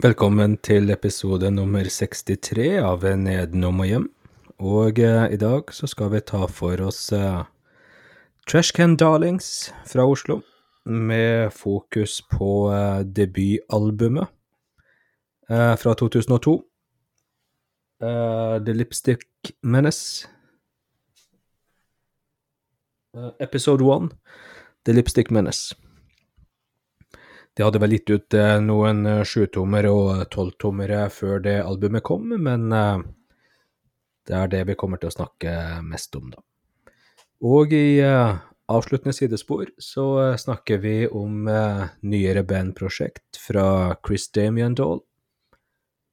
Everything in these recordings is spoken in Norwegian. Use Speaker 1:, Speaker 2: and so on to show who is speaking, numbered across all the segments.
Speaker 1: Velkommen til episode nummer 63 av Nedenom og hjem. Og eh, i dag så skal vi ta for oss eh, Trashcan Darlings fra Oslo, med fokus på eh, debutalbumet eh, fra 2002. Eh, The Lipstick Menace. Eh, episode 1, The Lipstick Menace. De hadde vel gitt ut eh, noen eh, sjutommere og tolvtommere før det albumet kom, men eh, det er det vi kommer til å snakke mest om, da. Og i eh, avsluttende sidespor så eh, snakker vi om eh, nyere bandprosjekt fra Chris Damien Dahl,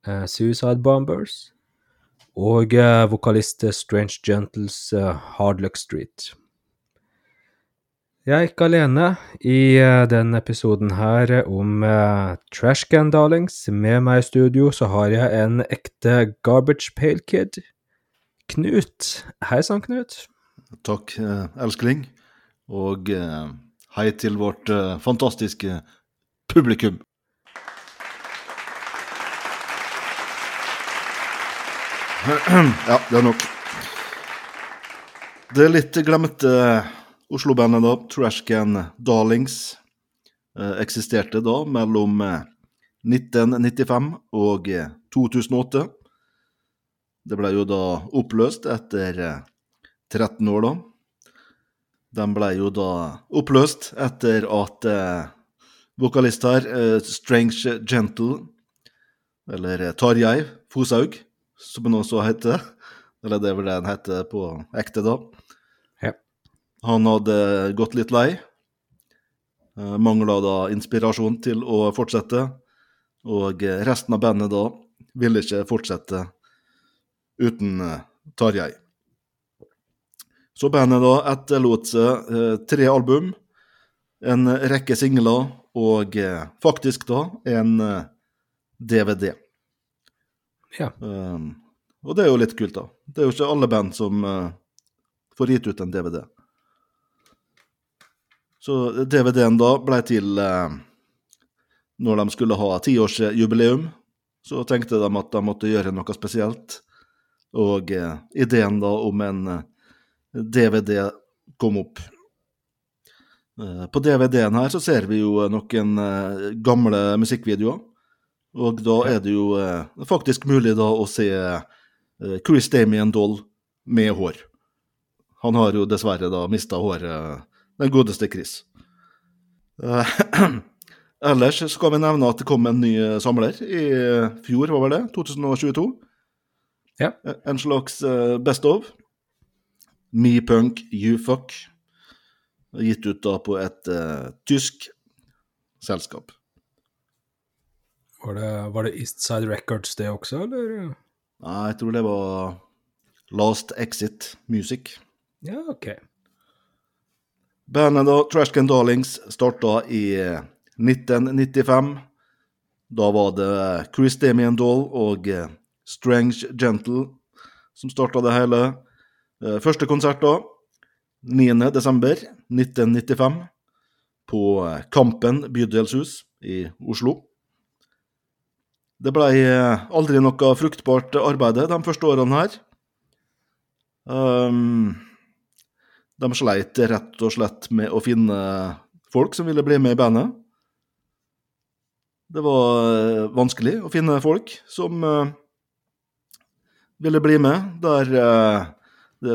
Speaker 1: eh, Suicide Bombers og eh, vokalist Strange Gentles eh, Hard Luck Street. Jeg er ikke alene i denne episoden her om uh, Trashcan Darlings. Med meg i studio så har jeg en ekte Garbage Pale Kid. Knut. Hei sann, Knut.
Speaker 2: Takk, eh, elskling. Og eh, hei til vårt eh, fantastiske publikum. Ja, det er nok. Det litt glemte Oslo-bandet, da, Trashcan Darlings, eh, eksisterte da mellom eh, 1995 og eh, 2008. Det ble jo da oppløst etter eh, 13 år, da. De ble jo da oppløst etter at eh, vokalist her, eh, Strange Gentle, eller eh, Tarjei Foshaug, som han også heter, eller det er vel det han heter på ekte, da. Han hadde gått litt lei. Uh, Mangla da inspirasjon til å fortsette. Og eh, resten av bandet da ville ikke fortsette uten eh, Tarjei. Så bandet da etterlot seg eh, tre album, en rekke singler og eh, faktisk da en eh, DVD.
Speaker 1: Ja.
Speaker 2: Um, og det er jo litt kult, da. Det er jo ikke alle band som uh, får gitt ut en DVD. Så DVD-en da ble til eh, når de skulle ha tiårsjubileum. Så tenkte de at de måtte gjøre noe spesielt. Og eh, ideen da om en eh, DVD kom opp. Eh, på DVD-en her så ser vi jo noen eh, gamle musikkvideoer. Og da er det jo eh, faktisk mulig da å se eh, Chris Damien Doll med hår. Han har jo dessverre da mista håret, den godeste Chris. Eh, ellers skal vi nevne at det kom en ny eh, samler i fjor, var vel det? 2022.
Speaker 1: Ja.
Speaker 2: Eh, En slags eh, best of. Me Punk You Fuck. Gitt ut da på et uh, tysk selskap.
Speaker 1: Var det, var det Eastside Records det også, eller?
Speaker 2: Nei, jeg tror det var Last Exit Music.
Speaker 1: Ja, ok.
Speaker 2: Bandet da, Trashcan Darlings, starta i eh, 1995. Da var det Chris Damien Dahl og eh, Strange Gentle som starta det hele. Eh, Første konsert da, 9. desember 1995, på eh, Kampen bydelshus i Oslo. Det ble eh, aldri noe fruktbart arbeid de første årene her. Um, de sleit rett og slett med å finne folk som ville bli med i bandet. Det var eh, vanskelig å finne folk som eh, ville bli med, der eh,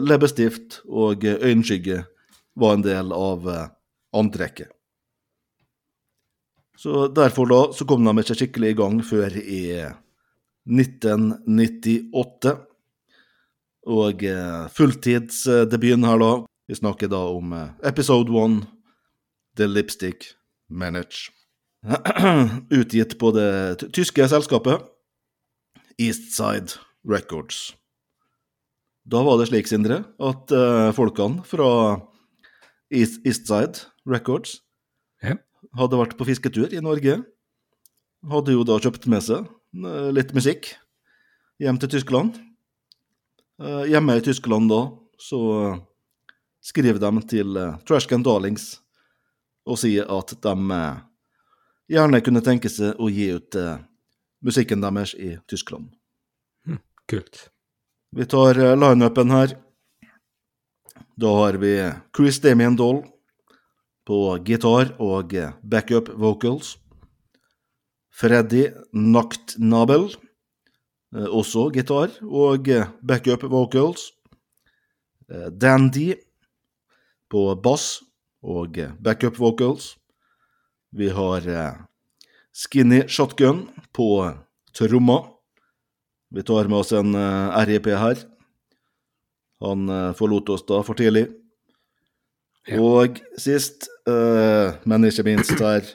Speaker 2: leppestift og øyenskygge var en del av antrekket. Så derfor da, så kom de ikke skikkelig i gang før i 1998. Og fulltidsdebuten her, da. Vi snakker da om eh, episode one, The Lipstick Manage. Utgitt på det tyske selskapet Eastside Records. Da var det slik, Sindre, at uh, folkene fra East, Eastside Records
Speaker 1: Ja.
Speaker 2: hadde vært på fisketur i Norge. Hadde jo da kjøpt med seg eh, litt musikk hjem til Tyskland. Uh, Hjemme i Tyskland da, så skriver de til eh, Trashcan Darlings og sier at de eh, gjerne kunne tenke seg å gi ut eh,
Speaker 3: musikken deres i Tyskland.
Speaker 1: Kult.
Speaker 3: Vi tar lineupen her. Da har vi Chris Damien Doll på gitar og backup vocals. Freddy Nachtnabel, også gitar og backup vocals. Dandy på bass og eh, backup vocals. Vi har eh, Skinny Shotgun på tromma. Vi tar med oss en eh, RIP her. Han eh, forlot oss da for tidlig. Og sist, eh, men ikke minst her,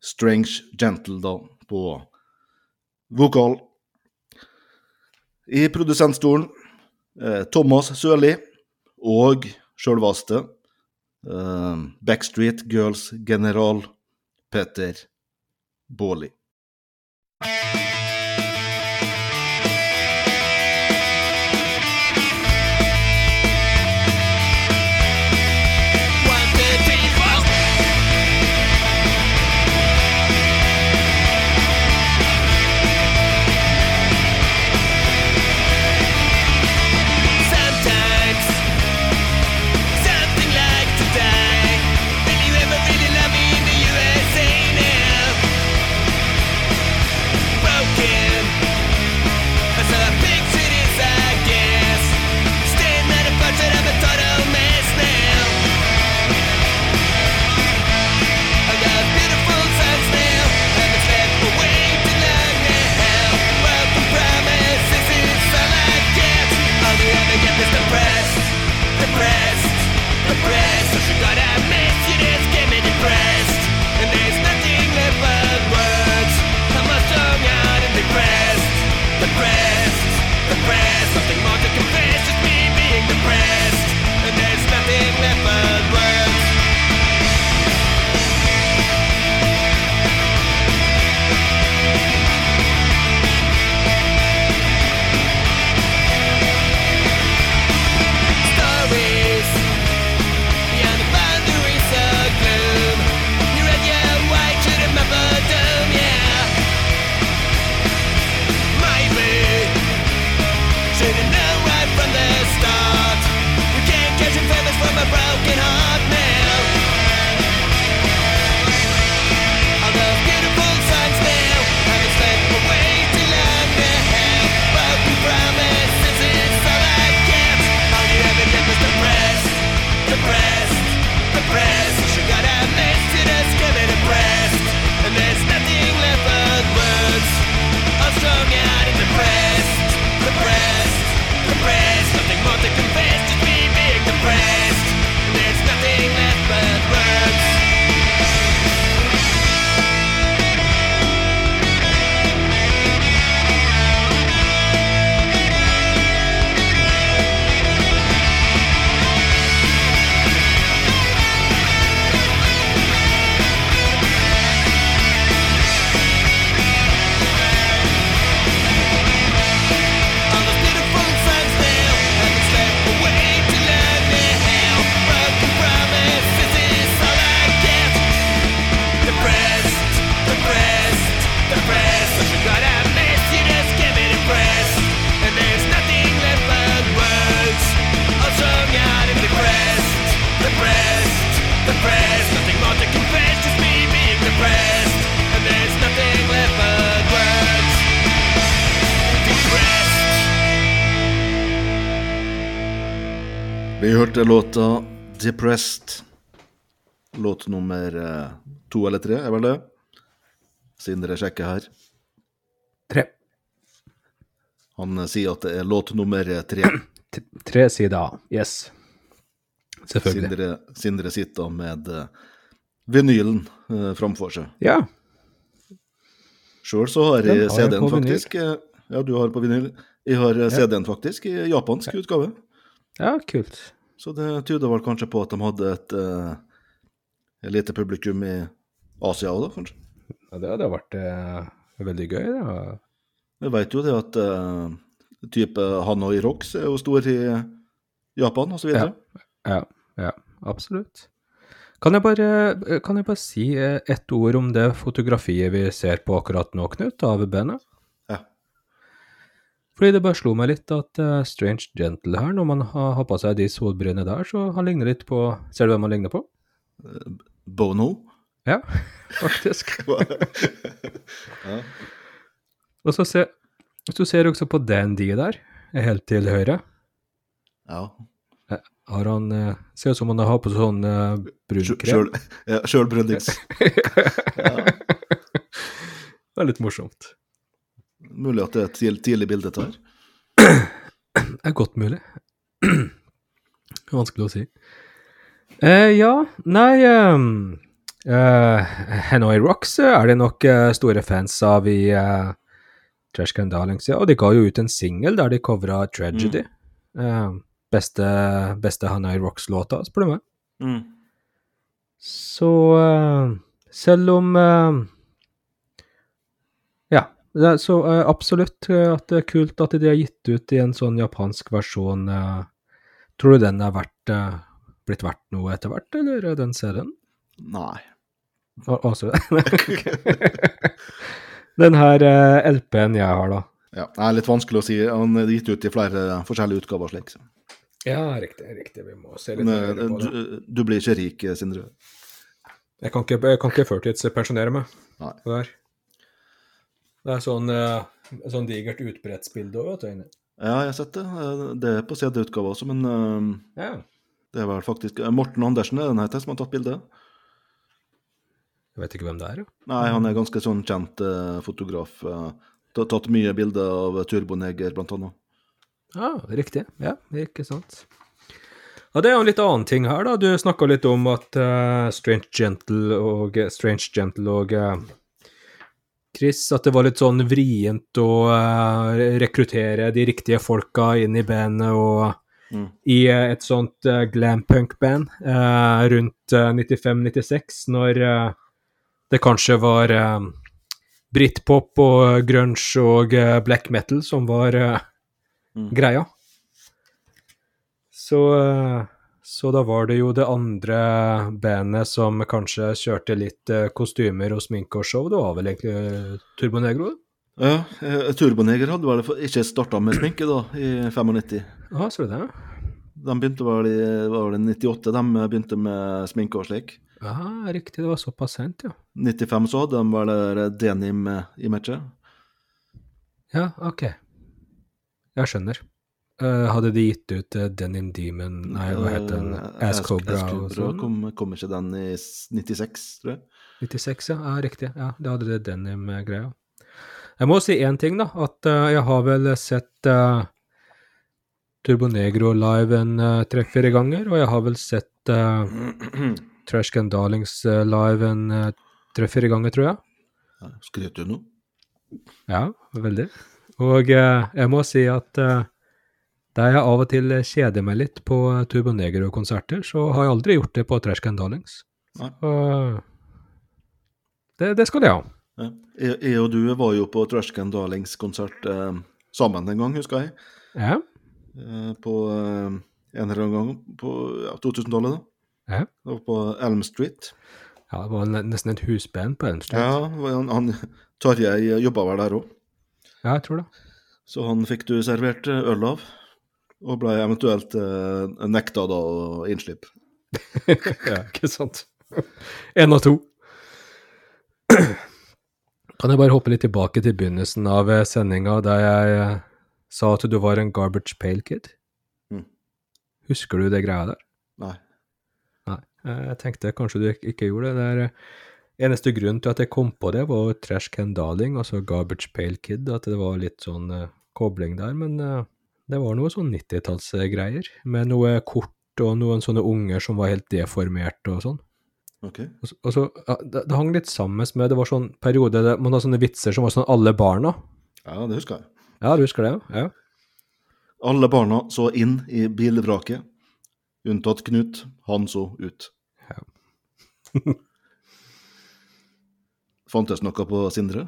Speaker 3: Strange Gentle da, på vokal. I produsentstolen eh, Thomas Sørli og sjølvaste eh, Backstreet Girls general Petter Baarli. Hørte låta 'Depressed'. Låt nummer eh, to eller tre, er vel det? Siden dere sjekker her.
Speaker 1: Tre.
Speaker 3: Han eh, sier at det er låt nummer eh, tre.
Speaker 1: T- Tre sider. Yes. Selvfølgelig.
Speaker 3: Sindre, Sindre sitter med vinylen eh, framfor seg.
Speaker 1: Ja.
Speaker 3: Sjøl så har
Speaker 1: Den
Speaker 3: jeg CD-en faktisk. vinyl. Ja, du har på vinyl. Jeg har ja. CD-en faktisk i japansk utgave.
Speaker 1: ja, kult.
Speaker 3: Så det tyder vel kanskje på at de hadde et, uh, lite publikum i Asia òg, da, kanskje.
Speaker 1: Ja, det hadde vært uh, veldig gøy, da.
Speaker 3: Vi veit jo det at uh, type Hanoi Rocks er jo stor i Japan, så videre.
Speaker 1: Ja, ja, absolutt. Kan jeg bare, kan jeg bare si et ett ord om det fotografiet vi ser på akkurat nå, Knut, av bandet? Fordi det bare slo meg litt at uh, Strange Gentle her, når man har, har på seg de solbrillene der, så han ligner litt på Ser du hvem han ligner på?
Speaker 2: Bono.
Speaker 1: Ja, faktisk.
Speaker 2: ja.
Speaker 1: Og så se, du ser også på Dandy der, helt til høyre,
Speaker 2: ja.
Speaker 1: har han eh, Ser ut som han har på sånn uh, brunkrem.
Speaker 2: Sjøl ja, sjøl ja.
Speaker 1: Det er litt morsomt.
Speaker 2: Mulig at det er et tidlig, tidlig bilde dette her.
Speaker 1: Det er godt mulig. Vanskelig å si. Eh, ja, nei um, uh, Hanoi Rocks eh, er det nok eh, store fans av i uh, Trash Can Darlings, ja. Og de ga jo ut en singel der de covra Tragedy. Eh, beste, beste Hanoi Rocks-låta, spør du meg.
Speaker 2: Mm.
Speaker 1: Så selv om det er så uh, absolutt eh, at det er kult at de har gitt ut i en sånn japansk versjon. Uh, tror du den er verdt, uh, blitt verdt noe etter hvert, eller den serien?
Speaker 2: Nei.
Speaker 1: Al- Altså Den her LP-en jeg har, da.
Speaker 2: Ja, det er litt vanskelig å si. Han er gitt ut i flere forskjellige utgaver. slik. så.
Speaker 1: Ja, riktig. riktig. Vi må se litt
Speaker 2: Men
Speaker 1: mer på det.
Speaker 2: du, du blir ikke rik, Sindre.
Speaker 1: Jeg kan ikke, jeg kan ikke førtidspensjonere meg.
Speaker 2: Nei.
Speaker 1: Der. Det er sånn, eh, sånn digert utbrettsbilde òg, vet du.
Speaker 2: Ja, jeg har sett det. Eh, Det er på CD-utgave også, men eh,
Speaker 1: Ja.
Speaker 2: det er vel faktisk Morten Andersen er den heter som har tatt bildet.
Speaker 1: Jeg vet ikke hvem det er, jo.
Speaker 2: Nei, han er ganske sånn kjent fotograf. ta- tatt mye bilder av Turboneger, blant annet.
Speaker 1: Ja, riktig. Ja, ikke sant. Ja, det er jo en litt annen ting her, da. Du snakka litt om at uh, Strange Gentle og Strange Gentle og eh, Chris, at det var litt sånn vrient å eh, rekruttere de riktige folka inn i bandet og
Speaker 2: Mm.
Speaker 1: i eh, et sånt uh, glampunk-band uh, rundt uh, 95-96, når det kanskje var britpop og grunge og black metal som var
Speaker 2: Mm.
Speaker 1: greia. Så, så da var det jo det andre bandet som kanskje kjørte litt eh, kostymer og sminke og show. Det var vel egentlig Turbonegro? Turbo Negro?
Speaker 2: Ja, eh, Turboneger hadde vel ikke starta med sminke da, i 95.
Speaker 1: Ja, så det?
Speaker 2: De begynte vel i var det 98, de begynte med sminke og slik.
Speaker 1: Ja, riktig, det var såpass sent, ja.
Speaker 2: 95 så hadde de vel denim i matchet.
Speaker 1: Ja, ok. Jeg skjønner. Eh, hadde de gitt ut uh, Denim Demon Nei, hva het den?
Speaker 2: Eh,
Speaker 1: Ass Cobra
Speaker 2: Ass Cobra
Speaker 1: sånn?
Speaker 2: kom, kom ikke den i 96, tror jeg?
Speaker 1: 96, ja. ja. Riktig. Ja, da hadde det denim-greia. Jeg må si én ting, da. At uh, jeg har vel sett Turbo Negro live en tre-fire ganger, og jeg har vel sett Trash Can Darlings live en tre-fire ganger, tror jeg.
Speaker 2: Ja, Skrøt du nå?
Speaker 1: Ja, veldig. Og jeg må si at der jeg av og til kjeder meg litt på uh, Turbo Negro-konserter, så har jeg aldri gjort det på Trash Can Darlings. Det, det skal de ha.
Speaker 2: Ja. Jeg, og du var jo på Trashcan Darlings konsert eh, sammen en gang, husker jeg.
Speaker 1: Ja.
Speaker 2: Eh, på eh, en eller annen gang på ja, 2000-tallet. da.
Speaker 1: Ja.
Speaker 2: Det var på Elm Street.
Speaker 1: Ja, det var nesten et husband på Elm Street.
Speaker 2: Ja, han, han Tarjei jobba vel der òg,
Speaker 1: Ja, jeg tror det.
Speaker 2: så han fikk du servert øl av. Og ble eventuelt eh, nekta da å innslippe.
Speaker 1: ja, ikke sant. Én av to. Kan jeg bare hoppe litt tilbake til begynnelsen av eh, sendinga, der jeg eh, sa at du var en garbage pale kid?
Speaker 2: Mm.
Speaker 1: Husker du det greia der?
Speaker 2: Nei.
Speaker 1: Nei. eh, Jeg tenkte kanskje du ikke- gjorde det. det er, eh, eneste grunn til at jeg kom på det, var Trash Can Darling, altså Garbage pale Kid, at det var litt sånn uh, kobling der. Men eh, det var noe sånn 90-tallsgreier, med noe kort og noen sånne unger som var helt deformerte og sånn.
Speaker 2: OK.
Speaker 1: Og så, og så ja, det, det hang litt sammen med Det var sånn periode der man hadde sånne vitser som var sånn alle barna.
Speaker 2: Ja, det husker jeg.
Speaker 1: Ja, du husker det? Ja.
Speaker 2: Alle barna så inn i bilvraket, unntatt Knut. Han så ut.
Speaker 1: Ja.
Speaker 2: Fantes noe på Sindre?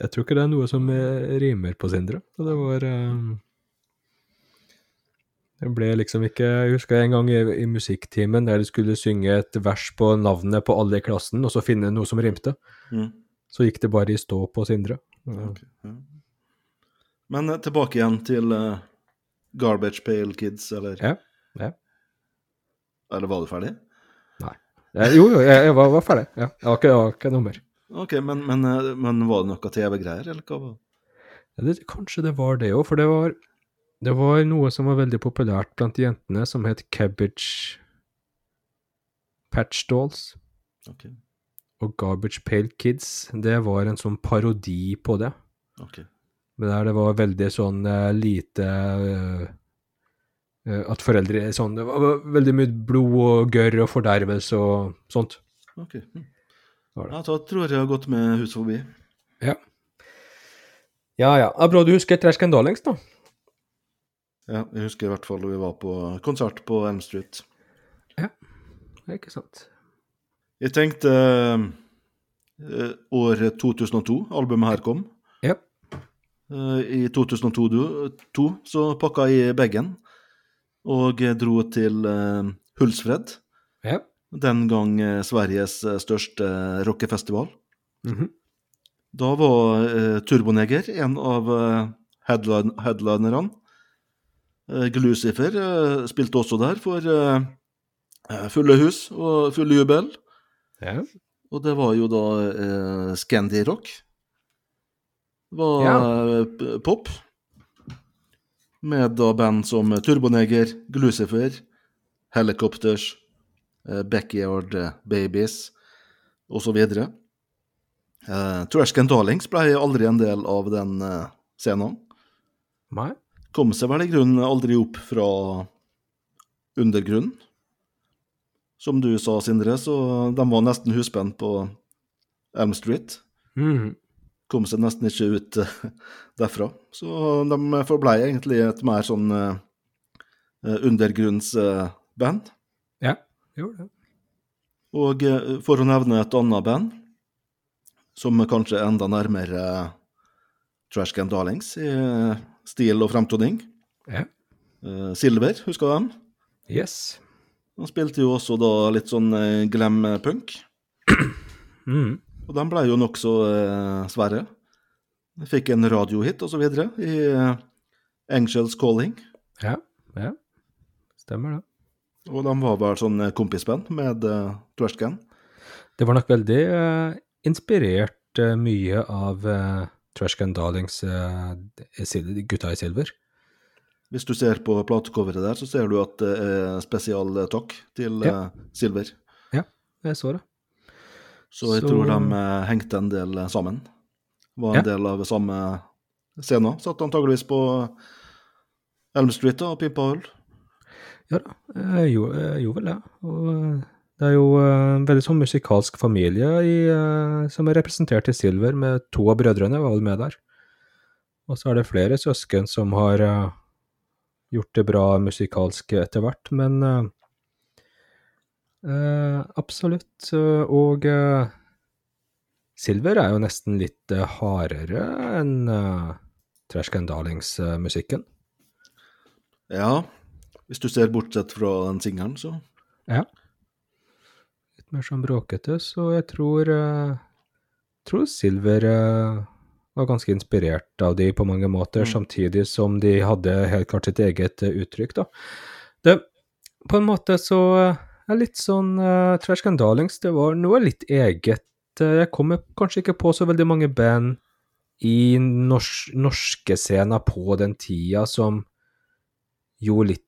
Speaker 1: Jeg tror ikke det er noe som eh, rimer på Sindre. Så det var eh, Det ble liksom ikke Jeg husker en gang i, i musikktimen der de skulle synge et vers på navnet på alle i klassen, og så finne noe som rimte.
Speaker 2: Mm.
Speaker 1: Så gikk det bare i stå på Sindre. Ja.
Speaker 2: Okay, ja. Men eh, tilbake igjen til uh, Garbage Pale Kids, eller,
Speaker 1: Ja. ja.
Speaker 2: eller var du ferdig?
Speaker 1: Nei. Jo, jo, jeg, jeg var, var ferdig. Ja. Jeg har ikke, jeg var ikke noe mer.
Speaker 2: Ok, men, men, eh, men var det noe TV-greier, eller hva?
Speaker 1: Ja, det, kanskje det var det òg, for det var, det var noe som var veldig populært blant jentene, som het Cabbage Patch Dolls.
Speaker 2: Okay.
Speaker 1: Og Garbage Pale Kids, det var en sånn parodi på det.
Speaker 2: Okay.
Speaker 1: Men der det var veldig sånn eh, lite eh, eh, At foreldre sånn Det var veldig mye blod og gørr og fordervelse og sånt.
Speaker 2: ok. Ja, da tror jeg jeg har gått med huset forbi.
Speaker 1: Ja. Ja, ja. er bra du husker Trash Can lengst, da.
Speaker 2: Ja, jeg husker i hvert fall da vi var på konsert på Elm Street.
Speaker 1: Ja, det er Ikke sant.
Speaker 2: Jeg tenkte uh, år 2002, albumet her kom.
Speaker 1: Ja.
Speaker 2: Uh, I 2002 du- to, så pakka jeg bagen og eh, dro til uh, Hulsfred.
Speaker 1: Ja.
Speaker 2: Den gang eh, Sveriges eh, største rockefestival.
Speaker 1: Mhm.
Speaker 2: Da var eh, Turboneger en av eh, headline headlinerne. Eh, Glucifer eh, spilte også der for eh, fulle hus og fulle jubel.
Speaker 1: ja.
Speaker 2: Og det var jo da eh, Scandi Rock. Det var
Speaker 1: Ja.
Speaker 2: pop. Med da band som Turboneger, Glucifer, Helicopters, Backyard Babies osv. Eh, Trashcan Darlings ble aldri en del av den eh, scenen.
Speaker 1: Nei.
Speaker 2: Kom seg vel i grunnen aldri opp fra undergrunnen. Som du sa, Sindre, så de var nesten husband på Elm Street.
Speaker 1: Mm.
Speaker 2: Kom seg nesten ikke ut eh, derfra. Så de forblei egentlig et mer sånn eh, eh, undergrunnsband.
Speaker 1: Ja, gjorde det.
Speaker 2: Og eh, for å nevne et annet band, som kanskje er enda nærmere uh, Trash Can Darlings i stil og fremtoning.
Speaker 1: Ja.
Speaker 2: Eh, Silver, husker du dem?
Speaker 1: Yes.
Speaker 2: Han spilte jo også da litt sånn eh, glam-punk,
Speaker 1: Mm.
Speaker 2: og de ble jo nokså eh, svære. Fikk en radiohit videre i eh, Angels Calling,
Speaker 1: Ja, ja. Stemmer det.
Speaker 2: og de var vel sånn eh, kompisband med eh, Trashcan.
Speaker 1: Det var nok veldig eh, inspirert eh, mye av uh, Trash Can Darlings eh, Gutta i silver.
Speaker 2: Hvis du ser på platecoveret der, så ser du at det er spesial takk til
Speaker 1: Ja.
Speaker 2: eh, Silver.
Speaker 1: Jeg så det.
Speaker 2: Så jeg
Speaker 1: Så-
Speaker 2: tror de eh, hengte en del eh, sammen. Var en
Speaker 1: Ja.
Speaker 2: del av samme scene. Satt antageligvis på Elm Street da, og pimpa øl.
Speaker 1: Ja da, jeg gjorde, jeg gjorde vel det. Og eh, det er jo eh, en veldig sånn musikalsk familie i, eh, som er representert i Silver, med to av brødrene var vel med der. Og så er det flere søsken som har eh, gjort det bra musikalsk etter hvert, men eh, eh, absolutt. eh, Og eh, Silver er jo nesten litt eh, hardere enn uh, Trash Can Darlings-musikken.
Speaker 2: Ja, hvis du ser bortsett fra den singelen, så
Speaker 1: Ja. Litt mer sånn bråkete, så jeg tror eh, tror Silver eh, var ganske inspirert av de på mange måter,
Speaker 2: Mm.
Speaker 1: samtidig som de hadde helt klart sitt eget eh, uttrykk, da. Det, på en måte så er litt sånn uh, Trash Can Darlings, det var noe litt eget. Jeg kommer kanskje ikke på så veldig mange band i norsk, norske scener på den tida som gjorde litt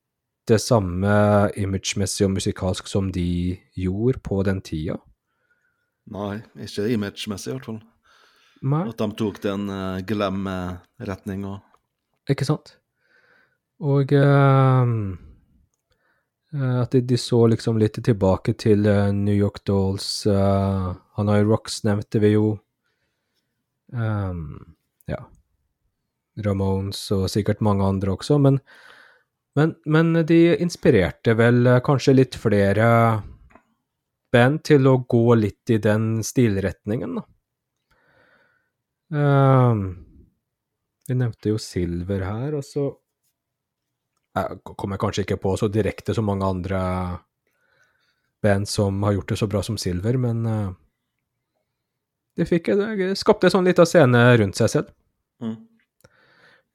Speaker 1: det samme imagemessig og musikalsk som de gjorde på den tida.
Speaker 2: Nei, ikke imagemessig i hvert fall.
Speaker 1: Nei,
Speaker 2: At de tok den uh, glam-retning og
Speaker 1: ikke sant? Og eh, at de, de så liksom litt tilbake til uh, New York Dolls, uh, Hanoi Rocks nevnte vi jo. Um, ja. Ramones og sikkert mange andre også, men, men, men de inspirerte vel eh, kanskje litt flere band til å gå litt i den stilretningen, da. Vi nevnte jo Silver her, og så jeg kanskje ikke på så direkte så mange andre band som har gjort det så bra som Silver, men uh, de fikk skapte en sånn liten scene rundt seg selv.
Speaker 2: mm.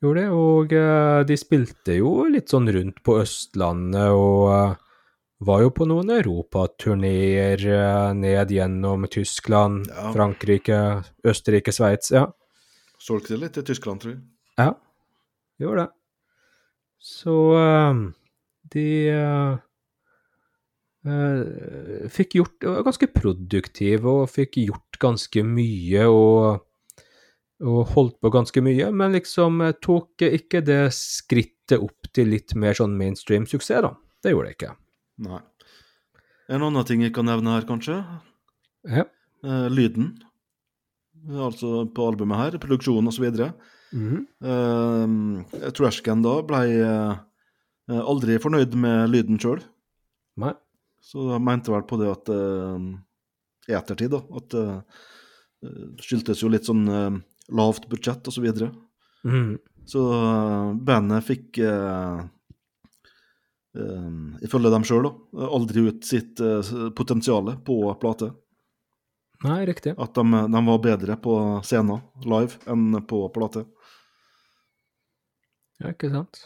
Speaker 1: Gjorde det, og uh, de spilte jo litt sånn rundt på Østlandet og uh, var jo på noen europaturneer uh, ned gjennom Tyskland,
Speaker 2: Ja.
Speaker 1: Frankrike, Østerrike, Sveits. Ja,
Speaker 2: Solgte litt til Tyskland, tror jeg.
Speaker 1: ja, gjorde det. Så de fikk gjort var ganske produktive og fikk gjort ganske mye og, og holdt på ganske mye, men liksom eh, tok ikke det skrittet opp til litt mer sånn mainstream suksess, da. Det gjorde det ikke.
Speaker 2: Nei. En annen ting jeg kan nevne her, kanskje.
Speaker 1: Ja.
Speaker 2: Eh, lyden. Altså på albumet her, produksjonen osv.
Speaker 1: Mhm.
Speaker 2: eh, Trashcan da ble eh, aldri fornøyd med lyden sjøl, så jeg mente vel på det at eh, i ettertid, da, at det eh, skyldtes jo litt sånn eh, lavt budsjett osv. Så, videre.
Speaker 1: Mhm.
Speaker 2: så eh, bandet fikk eh, eh, ifølge dem sjøl, aldri ut sitt uh, potensial på plate.
Speaker 1: Nei, riktig.
Speaker 2: At de, de var bedre på scenen live enn på plate.
Speaker 1: Ja, ikke sant.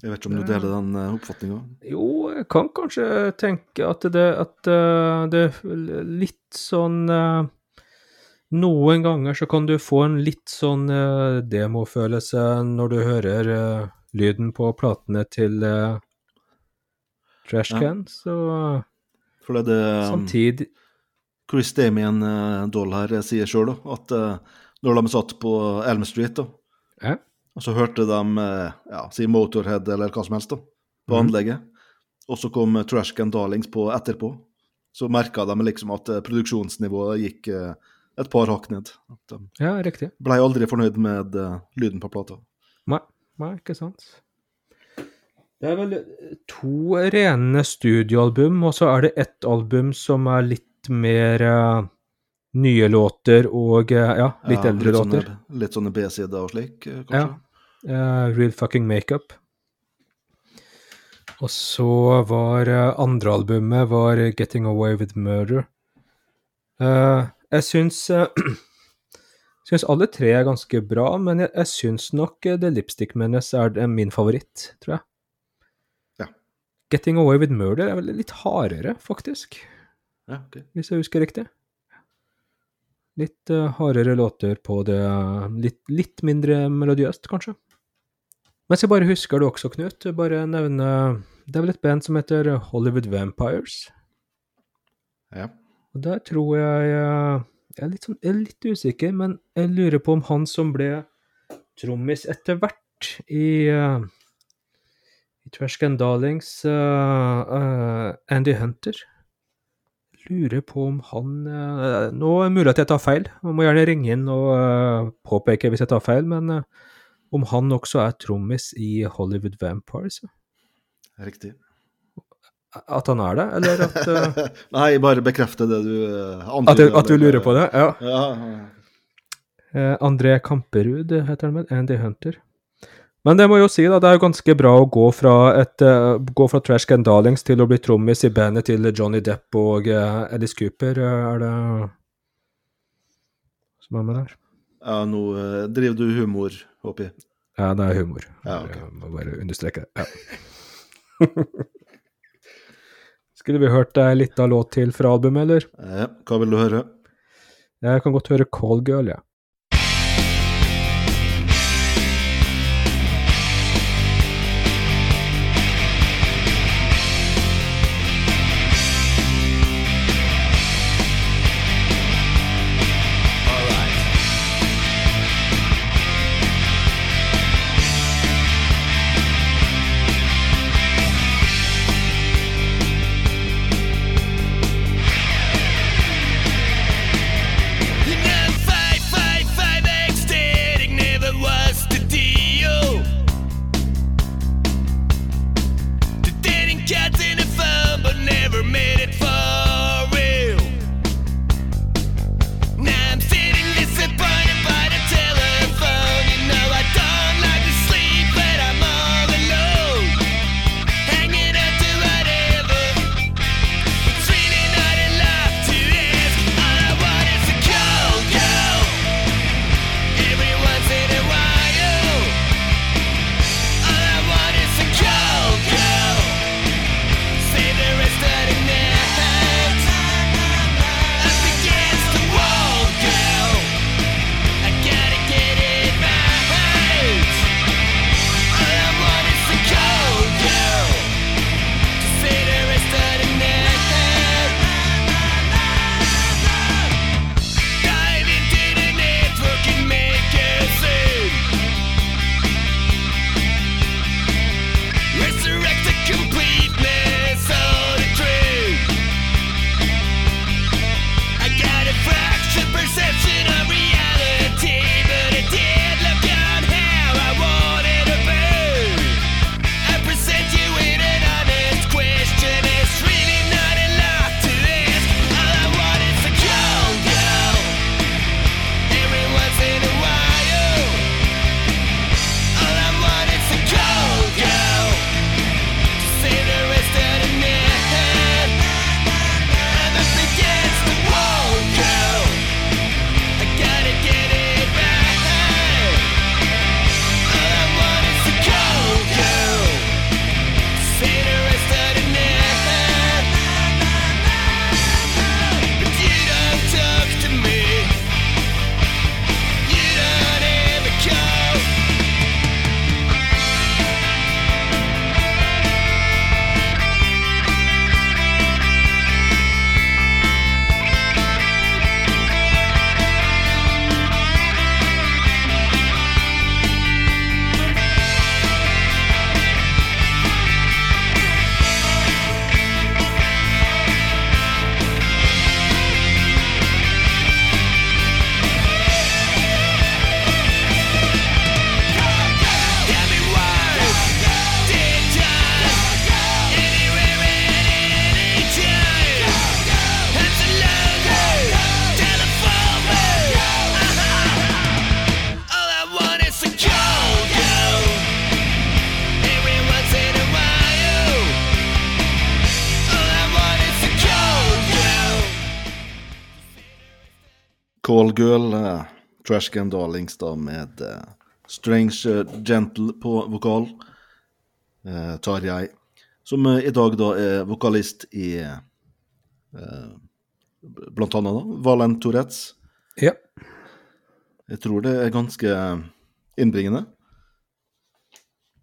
Speaker 2: Jeg vet ikke om du deler den uh, oppfatninga?
Speaker 1: Jo, jeg kan kanskje tenke at det, at eh, det er litt sånn eh, Noen ganger så kan du få en litt sånn uh, demofølelse når du hører uh, lyden på platene til uh, Trashcan, så
Speaker 2: For det er det um,
Speaker 1: samtidig
Speaker 2: Chris Damien Doll her eh, sier sjøl, at når de satt på Elm Street, da,
Speaker 1: Ja.
Speaker 2: og så hørte de ja, si Motorhead eller hva som helst da, på
Speaker 1: mm.
Speaker 2: anlegget, og så kom Trashcan Darlings på etterpå, så merka de liksom at produksjonsnivået gikk uh, et par hakk ned. At de
Speaker 1: Ja, riktig.
Speaker 2: ble aldri fornøyd med uh, lyden på plata.
Speaker 1: Nei, nei, ikke sant. Det er vel to rene studioalbum, og så er det ett album som er litt mer uh, nye låter og uh, ja, litt
Speaker 2: Ja,
Speaker 1: eldre låter.
Speaker 2: Sånne, litt sånne B-sider og slik, uh,
Speaker 1: Ja.
Speaker 2: kanskje?
Speaker 1: Eh, Real Fucking Makeup. Og så var eh, andre albumet var Getting Away With Murder. Eh, jeg syns jeg syns alle tre er ganske bra, men jeg, jeg syns nok eh, The Lipstick Menace er min favoritt, tror jeg.
Speaker 2: Ja.
Speaker 1: Getting Away With Murder er vel litt hardere, faktisk,
Speaker 2: Ja, ok.
Speaker 1: hvis jeg husker riktig. Litt uh, hardere låter på det, litt, litt mindre melodiøst, kanskje. Mens jeg bare husker det også, Knut, bare nevne Det er vel et band som heter Hollywood Vampires.
Speaker 2: Ja.
Speaker 1: Og der tror jeg eh, Jeg er litt, sånn, jeg er litt usikker, men jeg lurer på om han som ble trommis etter hvert i, uh, i Trashcan Darlings, uh, uh, Andy Hunter Lurer på om han uh, Nå er det mulig at jeg tar feil, man må gjerne ringe inn og uh, påpeke hvis jeg tar feil, men uh, om han også er trommis i Hollywood Vampires?
Speaker 2: Riktig.
Speaker 1: At han er det, eller at, uh,
Speaker 2: Nei, bare bekrefte det du uh,
Speaker 1: at, jeg, at du lurer på det? Ja.
Speaker 2: Ja.
Speaker 1: Eh, André Kamperud heter han vel, Andy Hunter. Men det må jo si, da, det er jo ganske bra å gå fra, et, gå fra Trash Can Darlings til å bli trommis i bandet til Johnny Depp og Alice Cooper. Er det som er med der?
Speaker 2: ja nå driver du humor, håper jeg.
Speaker 1: Ja, det er humor.
Speaker 2: Ja, ok.
Speaker 1: Jeg må bare understreke det. Ja. Skulle vi hørt ei lita låt til fra albumet, eller?
Speaker 2: Ja, hva vil du høre?
Speaker 1: Jeg kan godt høre Call Girl, ja.
Speaker 2: Call uh, Trashcan Trash Darlings da med uh, Strange eh, Gentle på vokal. tar Tarjei, som eh, i dag da er vokalist i eh, blant annet da, Valen Tourettes.
Speaker 1: Ja.
Speaker 2: Jeg tror det er ganske innbringende.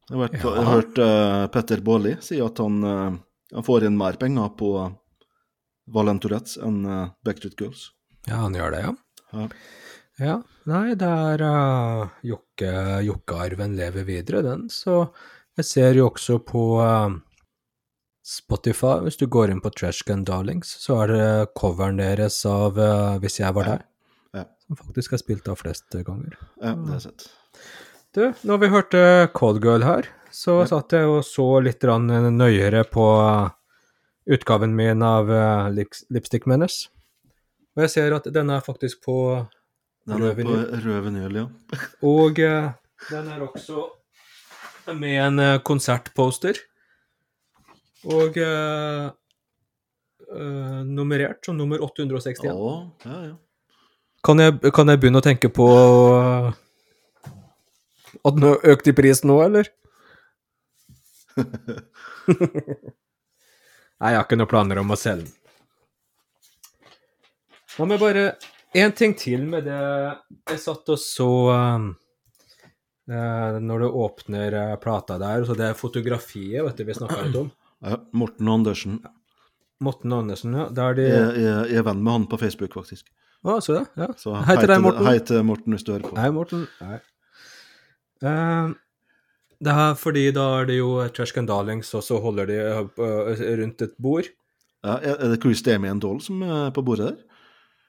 Speaker 2: Jeg har, vært,
Speaker 1: Ja.
Speaker 2: jeg har hørt uh, Petter Baarli si at han, uh, han får inn mer penger på Valen Tourettes enn uh, Backstreet Girls.
Speaker 1: ja, han gjør det, ja.
Speaker 2: Ja.
Speaker 1: Ja, nei, det er uh, Jokke, Jokke-arven lever videre, den. Så jeg ser jo også på uh, Spotify, hvis du går inn på Trashcan Darlings, så er det coveren deres av uh, Hvis jeg var
Speaker 2: Ja.
Speaker 1: der,
Speaker 2: Ja.
Speaker 1: som faktisk er spilt av flest ganger.
Speaker 2: ja, det har jeg sett.
Speaker 1: Du, når vi hørte Cold Girl her, så
Speaker 2: Ja.
Speaker 1: satt jeg og så litt nøyere på utgaven min av Lipstick Menace. Og jeg ser at den er faktisk på
Speaker 2: Den er
Speaker 1: Rød
Speaker 2: på rød vinyl, ja.
Speaker 1: Og eh, den er også med en eh, konsertposter. Og eh, eh, nummerert som nummer 861.
Speaker 2: Ja, ja, ja.
Speaker 1: Kan, jeg, kan jeg begynne å tenke på eh, at den har økt i pris nå, eller? Nei, jeg har ikke noen planer om å selge den. La meg bare En ting til med det Jeg satt og så um, eh, Når du åpner eh, plata der, så det er fotografiet vet du, vi snakka litt om.
Speaker 2: ja. Morten Andersen.
Speaker 1: Morten Andersen, ja. Der de
Speaker 2: Jeg, jeg, jeg er venn med han på Facebook, faktisk.
Speaker 1: Å, så det? Ja.
Speaker 2: Så
Speaker 1: Hei til deg, Morten.
Speaker 2: Hei til Morten hvis du hører på.
Speaker 1: Hei, Morten. Hei. Uh, det er fordi da er det jo Trash Can Darlings, og så holder de rundt et bord.
Speaker 2: Ja, er det Chris Damien Doll som er på bordet der?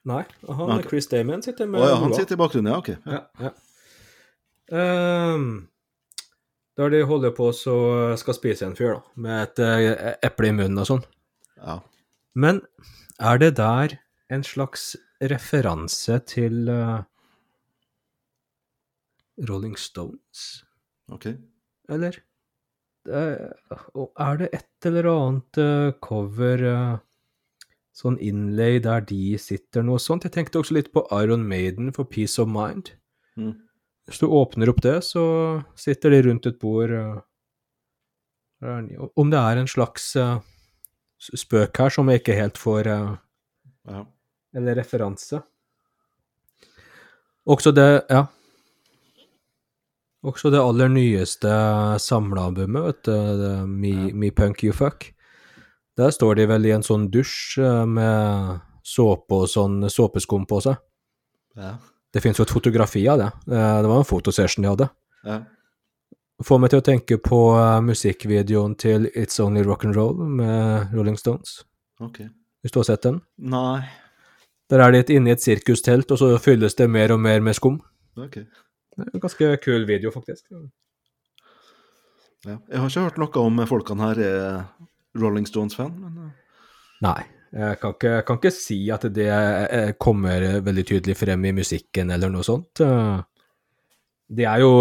Speaker 1: Nei, han
Speaker 2: er
Speaker 1: Chris Damien sitter
Speaker 2: Å
Speaker 1: oh,
Speaker 2: ja, han sitter i bakgrunnen, ja. Ok. Ja.
Speaker 1: Ja, ja. Um, der de holder på så skal spise en fyr, da, med et uh, eple i munnen og sånn.
Speaker 2: ja.
Speaker 1: Men er det der en slags referanse til uh, Rolling Stones,
Speaker 2: Ok.
Speaker 1: eller? Eh, er det et eller annet cover eh, Sånn innlay der de sitter, noe sånt? Jeg tenkte også litt på Iron Maiden for Peace of Mind.
Speaker 2: Mm.
Speaker 1: Hvis du åpner opp det, så sitter de rundt et bord eh, Om det er en slags eh, spøk her som jeg ikke helt får eh,
Speaker 2: Ja.
Speaker 1: Eller referanse. Også det Ja. Også det aller nyeste samlealbumet, vet du, Me,
Speaker 2: Ja.
Speaker 1: Me Punk You Fuck. Der står de vel i en sånn dusj eh, med såpe og sånn såpeskum på seg.
Speaker 2: Ja.
Speaker 1: Det finnes jo et fotografi av det. Eh, Det var en fotosession de hadde.
Speaker 2: ja.
Speaker 1: Får meg til å tenke på eh, musikkvideoen til It's Only Rock'n'Roll med Rolling Stones.
Speaker 2: Ok.
Speaker 1: Hvis du har sett den?
Speaker 2: Nei.
Speaker 1: Der er de inne i et sirkustelt, og så fylles det mer og mer med skum.
Speaker 2: Ok.
Speaker 1: Det er en ganske kul video, faktisk.
Speaker 2: Ja. Jeg har ikke hørt noe om folkene her er Rolling Stones-fan, men eh,
Speaker 1: Nei, jeg kan ikke, kan ikke si at det eh, kommer veldig tydelig frem i musikken eller noe sånt. Eh, De er jo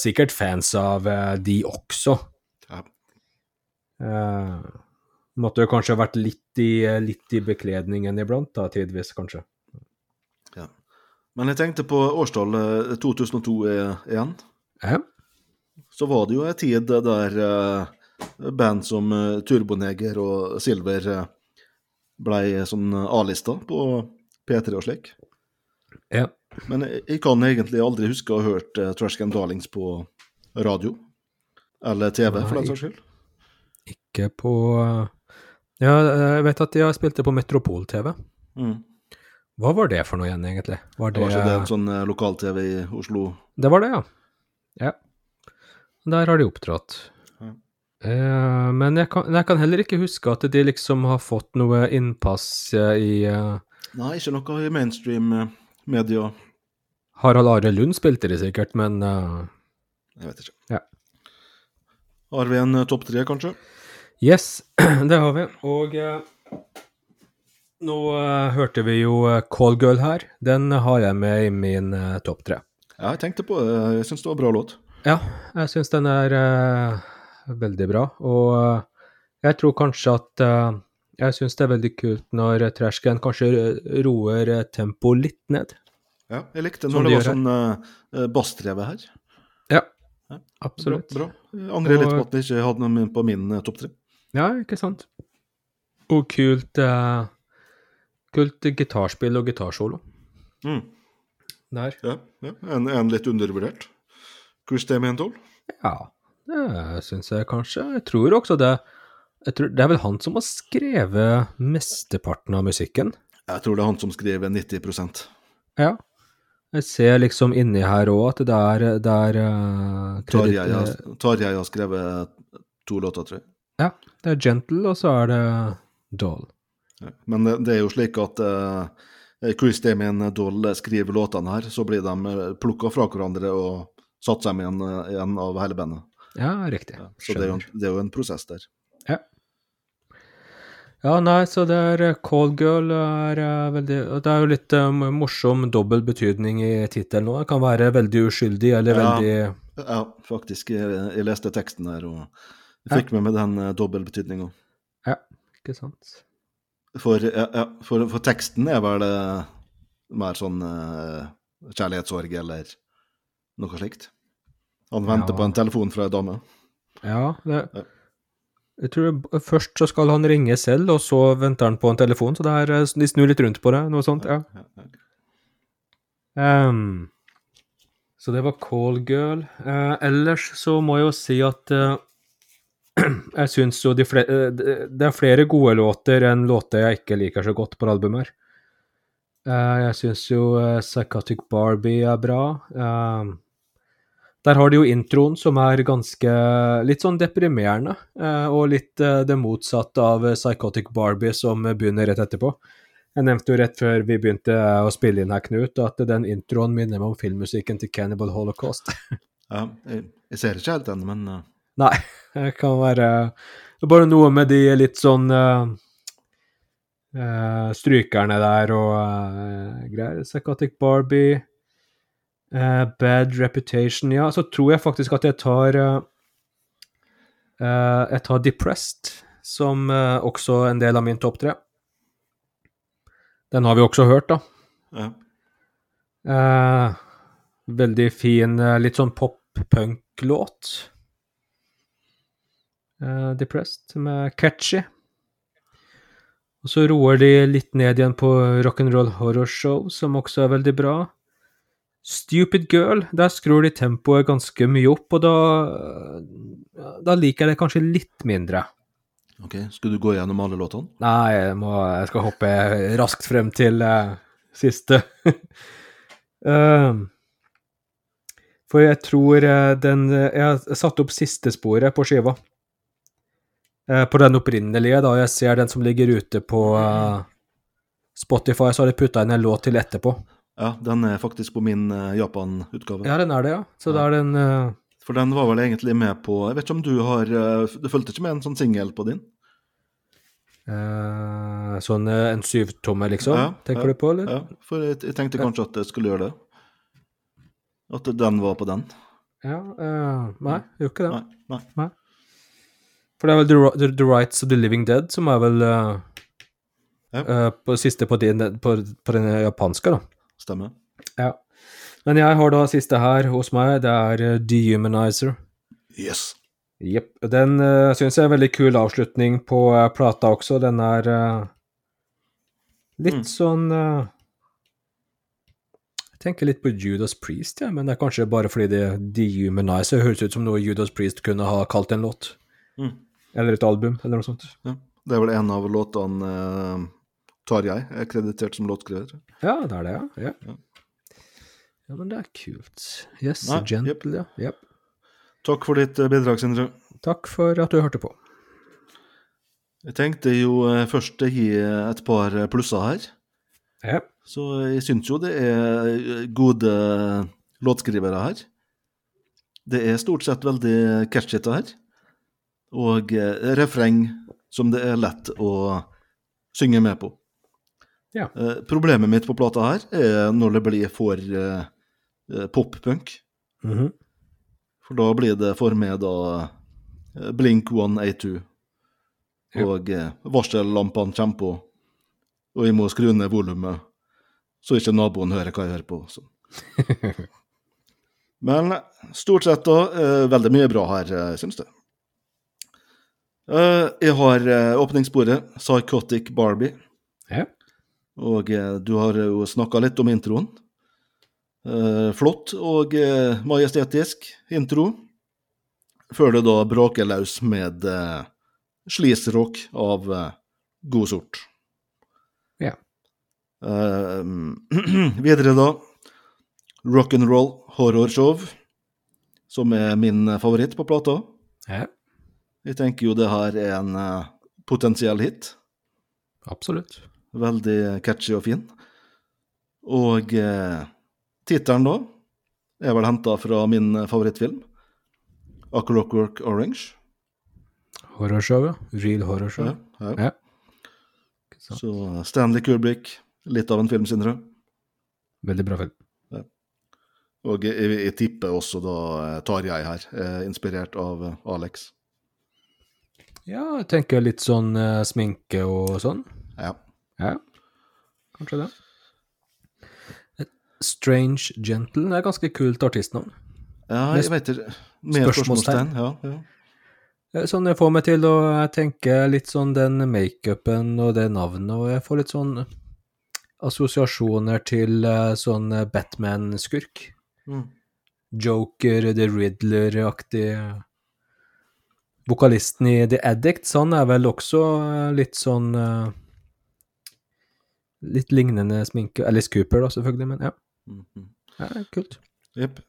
Speaker 1: sikkert fans av de også.
Speaker 2: ja.
Speaker 1: Måtte jo kanskje vært litt i, litt i bekledningen iblant, da, tidvis, kanskje.
Speaker 2: ja. Men jeg tenkte på årstallet 2002 er- igjen.
Speaker 1: Ja.
Speaker 2: Så var det jo en tid der band som eh, Turboneger og Silver blei ble sånn A-lista på P3 og slik.
Speaker 1: ja.
Speaker 2: Men jeg, kan egentlig aldri huske å ha hørt uh, Trash Can Darlings på radio. Eller TV, for den saks skyld.
Speaker 1: Ikke på Ja, jeg vet at de har spilt det på Metropol-TV.
Speaker 2: Mm.
Speaker 1: Hva var det for noe igjen, egentlig? Var
Speaker 2: Det var ikke det en sånn eh, lokal-TV i Oslo?
Speaker 1: Det var det, ja. Ja. Der har de opptrådt. Eh, men jeg kan, jeg kan heller ikke huske at de liksom har fått noe innpass eh, i eh,
Speaker 2: Nei, ikke noe i mainstream eh.
Speaker 1: Harald Are Lund spilte de sikkert, men uh...
Speaker 2: Jeg vet ikke.
Speaker 1: Ja.
Speaker 2: Har vi en topp tre, kanskje?
Speaker 1: Yes, det har vi. Og eh, nå hørte vi jo Call Girl her. Den har jeg med i min topp tre.
Speaker 2: Ja, jeg tenkte på det. Jeg syns det var en bra låt.
Speaker 1: Ja, jeg syns den er eh, veldig bra, og eh, jeg tror kanskje at eh, Jeg syns det er veldig kult når Trashcan kanskje roer eh, tempoet litt ned.
Speaker 2: Ja, jeg likte når det var sånn uh, bassdrevet her.
Speaker 1: Ja,
Speaker 2: Ja,
Speaker 1: absolutt.
Speaker 2: Bra. bra. Angrer litt på at jeg ikke hadde noe på min topp tre.
Speaker 1: Ja, ikke sant? Og kult uh, Kult gitarspill og gitarsolo
Speaker 2: Mm.
Speaker 1: der.
Speaker 2: Ja, ja. En, en litt undervurdert. Chris Damien Toll.
Speaker 1: Ja, det syns jeg kanskje. Jeg tror også det tror, Det er vel han som har skrevet mesteparten av musikken?
Speaker 2: Jeg tror det er han som skriver 90%
Speaker 1: Ja. Jeg ser liksom inni her òg at det er, det er eh,
Speaker 2: Tarjei har, har skrevet to låter, tror jeg.
Speaker 1: Ja, det er Gentle, og så er det Doll.
Speaker 2: Ja. Men det, det er jo slik at uh, Chris Damien Doll skriver låtene her, så blir de plukka fra hverandre og satt sammen igjen, en, av hele bandet.
Speaker 1: Ja, riktig.
Speaker 2: Ja, så det er, en- det er jo en prosess der.
Speaker 1: Ja. Ja, nei, så det er Cold Girl er eh, veldig Det er jo litt um, morsom dobbel betydning i tittelen. Det kan være veldig uskyldig eller
Speaker 2: Ja.
Speaker 1: veldig
Speaker 2: Ja, faktisk. Jeg, jeg leste teksten her og
Speaker 1: Ja.
Speaker 2: fikk med meg den uh, dobbeltbetydninga.
Speaker 1: Ja, ikke sant?
Speaker 2: For, ja, ja, for, for teksten er vel uh, mer sånn uh, kjærlighetssorg eller noe slikt. Han venter
Speaker 1: Ja.
Speaker 2: på en telefon fra ei dame.
Speaker 1: Ja, det
Speaker 2: Ja.
Speaker 1: Jeg tror først så skal han ringe selv, og så venter han på en telefon, så det er, eh, de snur litt rundt på det, noe sånt, ja. Ehm, så det var Call Girl. Eh, ellers så må jeg jo si at uh, jeg syns jo de flere, det er flere gode låter enn låter jeg ikke liker så godt på albumet jeg syns jo Psychotic Barbie er bra. Ehm, der har de jo introen som er ganske litt sånn deprimerende, eh, og litt eh, det motsatte av eh, Psychotic Barbie som begynner rett etterpå. Jeg nevnte jo rett før vi begynte å spille inn her, Knut, at den introen minner meg om filmmusikken til Cannibal Holocaust.
Speaker 2: Ja, jeg, ser ikke helt den, men
Speaker 1: Nei, det kan være bare noe med de litt sånn strykerne der og greier. Psychotic Barbie, eh, Bad Reputation Ja, så tror jeg faktisk at jeg tar eh, Jeg tar Depressed, som uh, også en del av min topp tre. Den har vi også hørt, da.
Speaker 2: ja.
Speaker 1: Veldig fin, litt sånn pop-punk-låt. Depressed med Catchy. Og så roer de litt ned igjen på Rock'n'Roll Horror Show, som også er veldig bra. Stupid Girl, der skrur de tempoet ganske mye opp, og da, da liker jeg det kanskje litt mindre.
Speaker 2: Ok, Skulle du gå gjennom alle låtene?
Speaker 1: Nei, jeg, må, jeg skal hoppe raskt frem til uh, siste. uh, for jeg tror eh, den Jeg har satt opp siste sporet på skiva. Uh, på den opprinnelige, da. Jeg ser den som ligger ute på eh, Spotify, så har de putta inn en låt til etterpå.
Speaker 2: Ja, den er faktisk på min eh, Japan-utgave.
Speaker 1: Ja, den er det, ja. Så da er den uh...
Speaker 2: For den var vel egentlig med på Jeg vet ikke om du har eh, Du fulgte ikke med en sånn singel på din?
Speaker 1: Uh, Sånn en syvtomme, liksom?
Speaker 2: Ja,
Speaker 1: Tenker
Speaker 2: ja,
Speaker 1: du på, eller?
Speaker 2: Ja, for jeg, jeg tenkte kanskje at jeg skulle gjøre det. At den var på den.
Speaker 1: Ja, uh, nei, gjør ikke det.
Speaker 2: Nei. nei.
Speaker 1: For det er vel The, The, The Rights of the Living Dead som er vel uh,
Speaker 2: Ja.
Speaker 1: på siste på, din, på, på den japanske, da.
Speaker 2: Stemmer.
Speaker 1: Ja. Men jeg har da siste her hos meg, det er eh, Dehumanizer.
Speaker 2: Yes.
Speaker 1: Jepp. Den uh, syns jeg er en veldig kul avslutning på uh, plata også. Den er uh, litt
Speaker 2: Mm.
Speaker 1: sånn uh, Jeg tenker litt på Judas Priest, ja, men det er kanskje bare fordi det Dehumanizer høres ut som noe Judas Priest kunne ha kalt en låt.
Speaker 2: Mm.
Speaker 1: Eller et album, eller noe sånt.
Speaker 2: Ja. Det er vel en av låtene Tarjei er kreditert som låtskriver.
Speaker 1: Ja, det er det, ja. ja.
Speaker 2: Ja.
Speaker 1: Men det er kult. Yes,
Speaker 2: Nei,
Speaker 1: gentle, ja. Yep.
Speaker 2: Takk for ditt eh, bidrag, Sindre.
Speaker 1: Takk for at du hørte på.
Speaker 2: Jeg tenkte jo eh, først å gi et par eh, plusser her.
Speaker 1: Ja.
Speaker 2: Så jeg syns jo det er gode låtskrivere her. Det er stort sett veldig catchy det her. Og refreng som det er lett å synge med på.
Speaker 1: Ja.
Speaker 2: Eh, problemet mitt på plata her er når det blir for eh, eh, pop-punk.
Speaker 1: Mhm.
Speaker 2: For da blir det for meg da eh, Blink 182. Og ja. varsellampene kommer på, og jeg må skru ned volumet. så ikke naboen hører hva jeg hører på. Så. Men stort sett da, eh, veldig mye bra her, eh, syns jeg. Eh, jeg har eh, åpningssporet, Psychotic Barbie.
Speaker 1: Ja.
Speaker 2: Og eh, du har jo snakka litt om introen. Eh, flott og eh, majestetisk intro. Før det da braker løs med eh, sleaze-rock av god sort.
Speaker 1: Ja.
Speaker 2: Videre da rock'n'roll horrorshow, som er min favoritt på plata.
Speaker 1: ja.
Speaker 2: Jeg tenker jo det her er en potensiell hit.
Speaker 1: Absolutt.
Speaker 2: Veldig catchy og fin. Og eh, tittelen da er vel henta fra min favorittfilm, A Clockwork Orange.
Speaker 1: Horrorshow, ja. Real horrorshow.
Speaker 2: Ja, ja.
Speaker 1: Ja.
Speaker 2: Så Stanley Kubrick, litt av en filmsyndere.
Speaker 1: Veldig bra film.
Speaker 2: Og jeg, jeg tipper også da tar Tarjei her, eh, inspirert av eh, Alex.
Speaker 1: Ja, jeg tenker litt sånn eh, sminke og sånn.
Speaker 2: Ja.
Speaker 1: Ja, kanskje det. Strange Gentle det er ganske kult artistnavn.
Speaker 2: ja, jeg vet. Med
Speaker 1: spørsmålstegn.
Speaker 2: spørsmålstegn. Ja, ja.
Speaker 1: Eh, Sånn jeg får meg til å tenke litt sånn den makeupen og det navnet, og jeg får litt sånn assosiasjoner til eh, sånn Batman-skurk.
Speaker 2: Mm.
Speaker 1: Joker, The Riddler-aktig. Vokalisten i The Addicts, han er vel også eh, litt sånn Litt lignende sminke. Alice Cooper, da, selvfølgelig, men ja.
Speaker 2: Mm.
Speaker 1: ja kult.
Speaker 2: Jepp.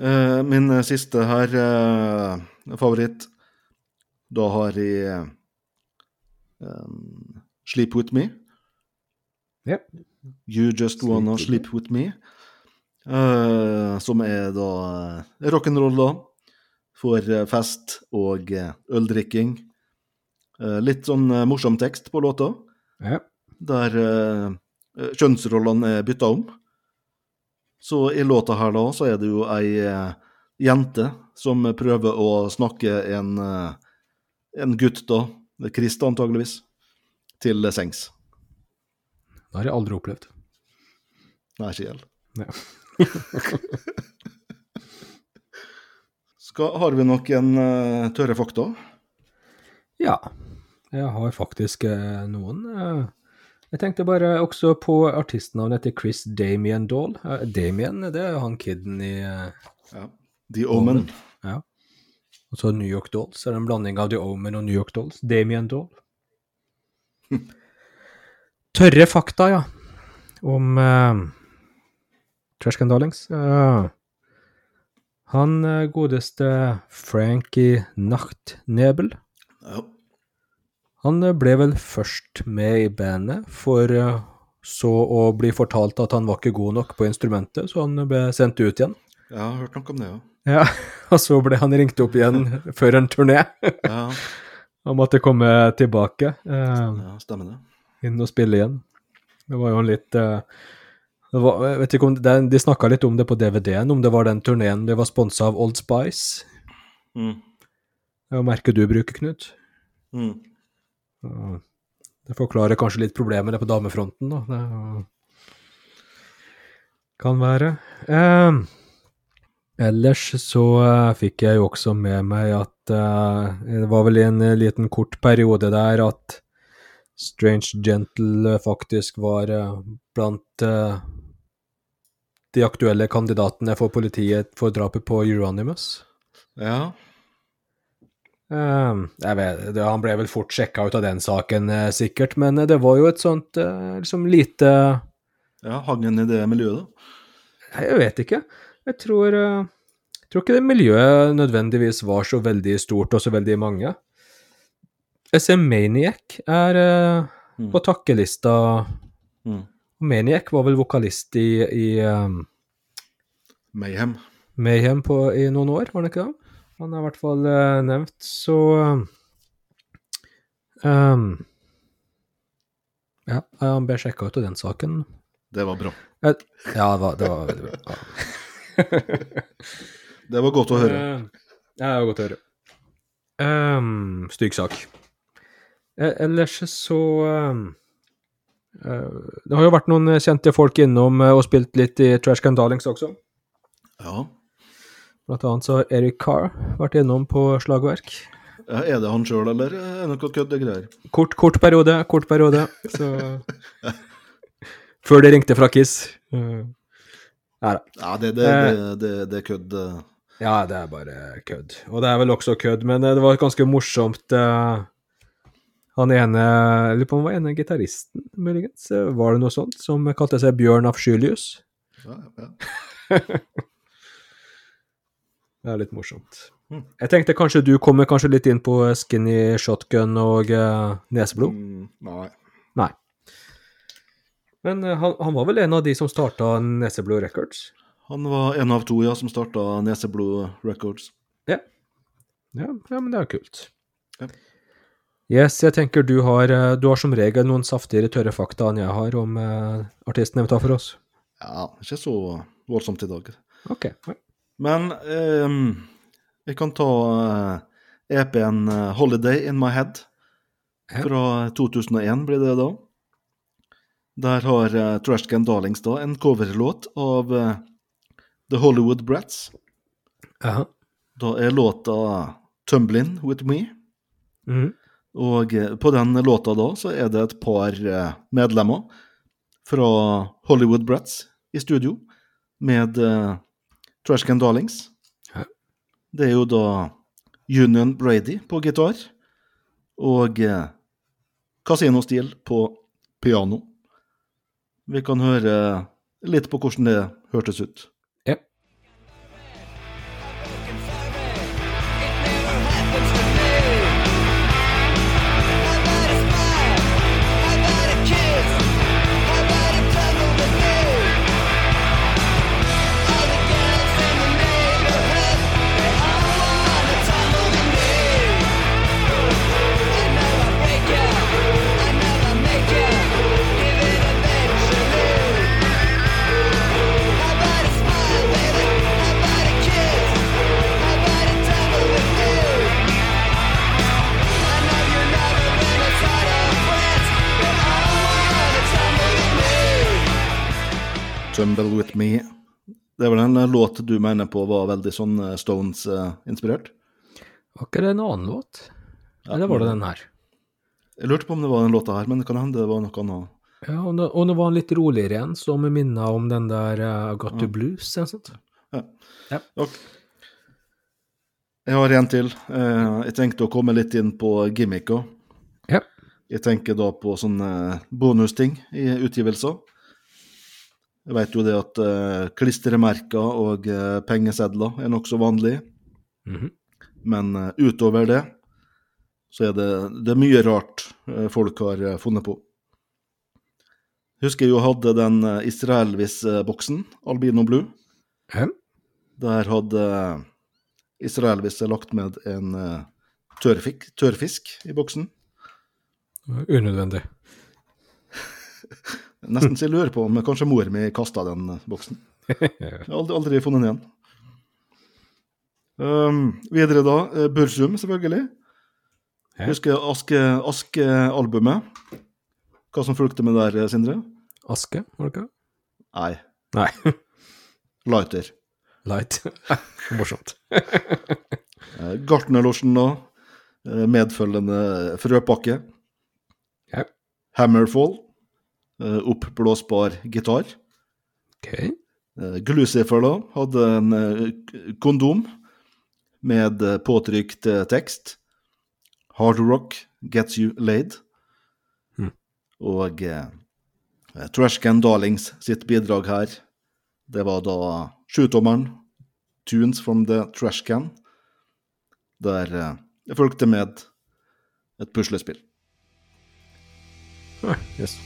Speaker 2: Uh, min eh, siste her, uh, favoritt, da har jeg eh, um, Sleep With Me.
Speaker 1: Ja.
Speaker 2: You Just Wanna
Speaker 1: Sleep
Speaker 2: Sleep With Me. Uh, som er da eh, rock'n'roll, da. For eh, fest og eh, øldrikking. Eh, litt sånn eh, morsom tekst på låta
Speaker 1: Ja.
Speaker 2: Der eh, eh, kjønnsrollene er bytta om. Så i låta her da, så er det jo ei eh, jente som prøver å snakke en, eh, en gutt da, Krist antageligvis, til sengs.
Speaker 1: Det har jeg aldri opplevd.
Speaker 2: Nei, ikke.
Speaker 1: Nei.
Speaker 2: Skal, har vi noen uh, tørre fakta?
Speaker 1: Ja, jeg har faktisk uh, noen. eh. Jeg tenkte bare også på artistnavnet til Chris Damien Dahl. Damien, det er jo han kiden i eh,
Speaker 2: Ja. The Omen.
Speaker 1: Ja. Og så New York Dolls. Er det en blanding av The Omen og New York Dolls? Damien Dahl. Tørre fakta, ja. Om uh, Trashcan Darlings. Uh, han eh, godeste Frankie Nachtnebel.
Speaker 2: Ja.
Speaker 1: Han eh, ble vel først med i bandet, for eh, så å bli fortalt at han var ikke god nok på instrumentet, så han ble sendt ut igjen.
Speaker 2: Ja, Jeg har hørt noe om det, ja.
Speaker 1: Ja, og så ble han ringt opp igjen før en turné.
Speaker 2: Ja,
Speaker 1: Han måtte komme tilbake, eh,
Speaker 2: ja stemmer det.
Speaker 1: inn og spille igjen. Det var jo en litt eh, det var, jeg vet ikke om det, De snakka litt om det på DVD-en, om det var den turneen det var sponsa av Old Spice.
Speaker 2: Mm.
Speaker 1: Jo merket du bruker, Knut.
Speaker 2: Mm.
Speaker 1: Det forklarer kanskje litt problemene på damefronten, da. Det kan være. Eh, ellers så eh, fikk jeg jo også med meg at eh, Det var vel i en eh, liten kort periode der at Strange Gentle eh, faktisk var blant eh, de aktuelle kandidatene for politiet for drapet på Euronymous.
Speaker 2: Ja.
Speaker 1: Jeg vet, det, han ble vel fort sjekka ut av den saken, uh, sikkert, men uh, det var jo et sånt eh, liksom lite
Speaker 2: ja, hang han i det miljøet, da?
Speaker 1: Nei, Jeg vet ikke. Jeg tror, jeg tror ikke det miljøet nødvendigvis var så veldig stort og så veldig mange. SM Maniac er
Speaker 2: Mm.
Speaker 1: på takkelista.
Speaker 2: Mm.
Speaker 1: Maniac var vel vokalist i, i um,
Speaker 2: Mayhem.
Speaker 1: Mayhem på, i noen år, var han ikke det? Han er i hvert fall eh, nevnt, så um, Ja, han ble sjekka ut av den saken.
Speaker 2: Det var bra.
Speaker 1: Eh, Ja, det var, det var veldig bra. Ja.
Speaker 2: Det var godt å høre.
Speaker 1: Eh, Ja, det var godt å høre. Um, stygg sak. Ellers så um, uh, det har jo vært noen kjente folk innom og spilt litt i Trash Can Darlings også.
Speaker 2: Ja.
Speaker 1: Blant annet så har Eric Carr vært innom på slagverk.
Speaker 2: Ja, Er det han sjøl, eller er det noe køddegreier?
Speaker 1: Kort, kort periode, kort periode. Så Før det ringte fra Kiss. Nei da.
Speaker 2: Ja, det, det,
Speaker 1: Eh.
Speaker 2: det, det, det er kødd. eh.
Speaker 1: Ja, det er bare kødd. Og det er vel også kødd, men det var ganske morsomt. Han ene lurer på om han var ene gitaristen, muligens. Var det noe sånt? Som kalte seg Bjørn Afskylius.
Speaker 2: Ja, ja.
Speaker 1: Det er litt morsomt.
Speaker 2: Mm.
Speaker 1: Jeg tenkte kanskje du kommer kanskje litt inn på skinny shotgun og uh, neseblod.
Speaker 2: Mm, nei.
Speaker 1: Nei. Men uh, han, han var vel en av de som starta Neseblod Records?
Speaker 2: Han var en av to ja, som starta Neseblod Records.
Speaker 1: Ja. ja. Ja, men det er kult.
Speaker 2: Ja.
Speaker 1: Yes, jeg tenker du har, eh, du har som regel noen saftigere tørre fakta enn jeg har om uh, artisten jeg vil ta for oss.
Speaker 2: Ja, ikke så voldsomt i dag.
Speaker 1: Ok.
Speaker 2: Men ehm, jeg kan ta eh, EP-en eh, 'Holiday In My Head' fra 2001, blir det da. Der har uh, Trashcan Darlings da en coverlåt av eh, The Hollywood Brats.
Speaker 1: Jaha.
Speaker 2: Da er låta 'Tumblin' With Me'.
Speaker 1: Mm.
Speaker 2: Og på den låta da så er det et par medlemmer fra Hollywood Brats i studio med uh, Trashcan Darlings.
Speaker 1: Ja.
Speaker 2: Det er jo da Union Brady på gitar og eh, Casino-stil på piano. Vi kan høre litt på hvordan det hørtes ut.
Speaker 1: Ja.
Speaker 2: With Me. Det er vel en eh, låt du mener på var veldig sånn eh, Stones-inspirert?
Speaker 1: Var ikke det en annen låt? Eller var det den her?
Speaker 2: Jeg lurte på om det var den låta her, men det kan hende det var noe annet.
Speaker 1: Ja, og nå, og nå var han litt roligere igjen, så vi minner om den der uh, Got to Blues, eller Ja. ja.
Speaker 2: Ok. Jeg har en til. Uh, jeg tenkte å komme litt inn på gimmicker.
Speaker 1: Ja.
Speaker 2: Jeg tenker da på sånne bonusting i utgivelser. Jeg vet jo det at uh, klistremerker og uh, pengesedler er nokså vanlig,
Speaker 1: Mhm.
Speaker 2: men uh, utover det så er det, det er mye rart folk har funnet på. Husker jeg jo hadde den Israelvis-boksen, Albino Blue.
Speaker 1: Hæ?
Speaker 2: Der hadde Israelvis lagt med en tørrfisk, tørrfisk i boksen.
Speaker 1: Unødvendig.
Speaker 2: Nesten så jeg lurer på om kanskje mor mi kasta den boksen. Jeg har aldri, aldri funnet den igjen. Um, videre da, eh, Bursum, selvfølgelig.
Speaker 1: Ja.
Speaker 2: Husker Aske- Aske-albumet. Hva som fulgte med der, Sindre?
Speaker 1: Aske, var det ikke?
Speaker 2: Nei,
Speaker 1: Nei.
Speaker 2: Lighter.
Speaker 1: Light. Morsomt.
Speaker 2: Eh, Gartnerlosjen da. eh, Medfølgende frøpakke.
Speaker 1: Ja.
Speaker 2: Hammerfall. Eh, Oppblåsbar gitar.
Speaker 1: Ok.
Speaker 2: Eh, Glucifer da hadde en eh, kondom med påtrykt tekst. Hard rock gets you laid.
Speaker 1: Mm.
Speaker 2: Og eh, Trashcan Darlings sitt bidrag her, det var da sjutommeren Tunes from the Trashcan, der eh, jeg fulgte med et puslespill.
Speaker 1: Ah, yes.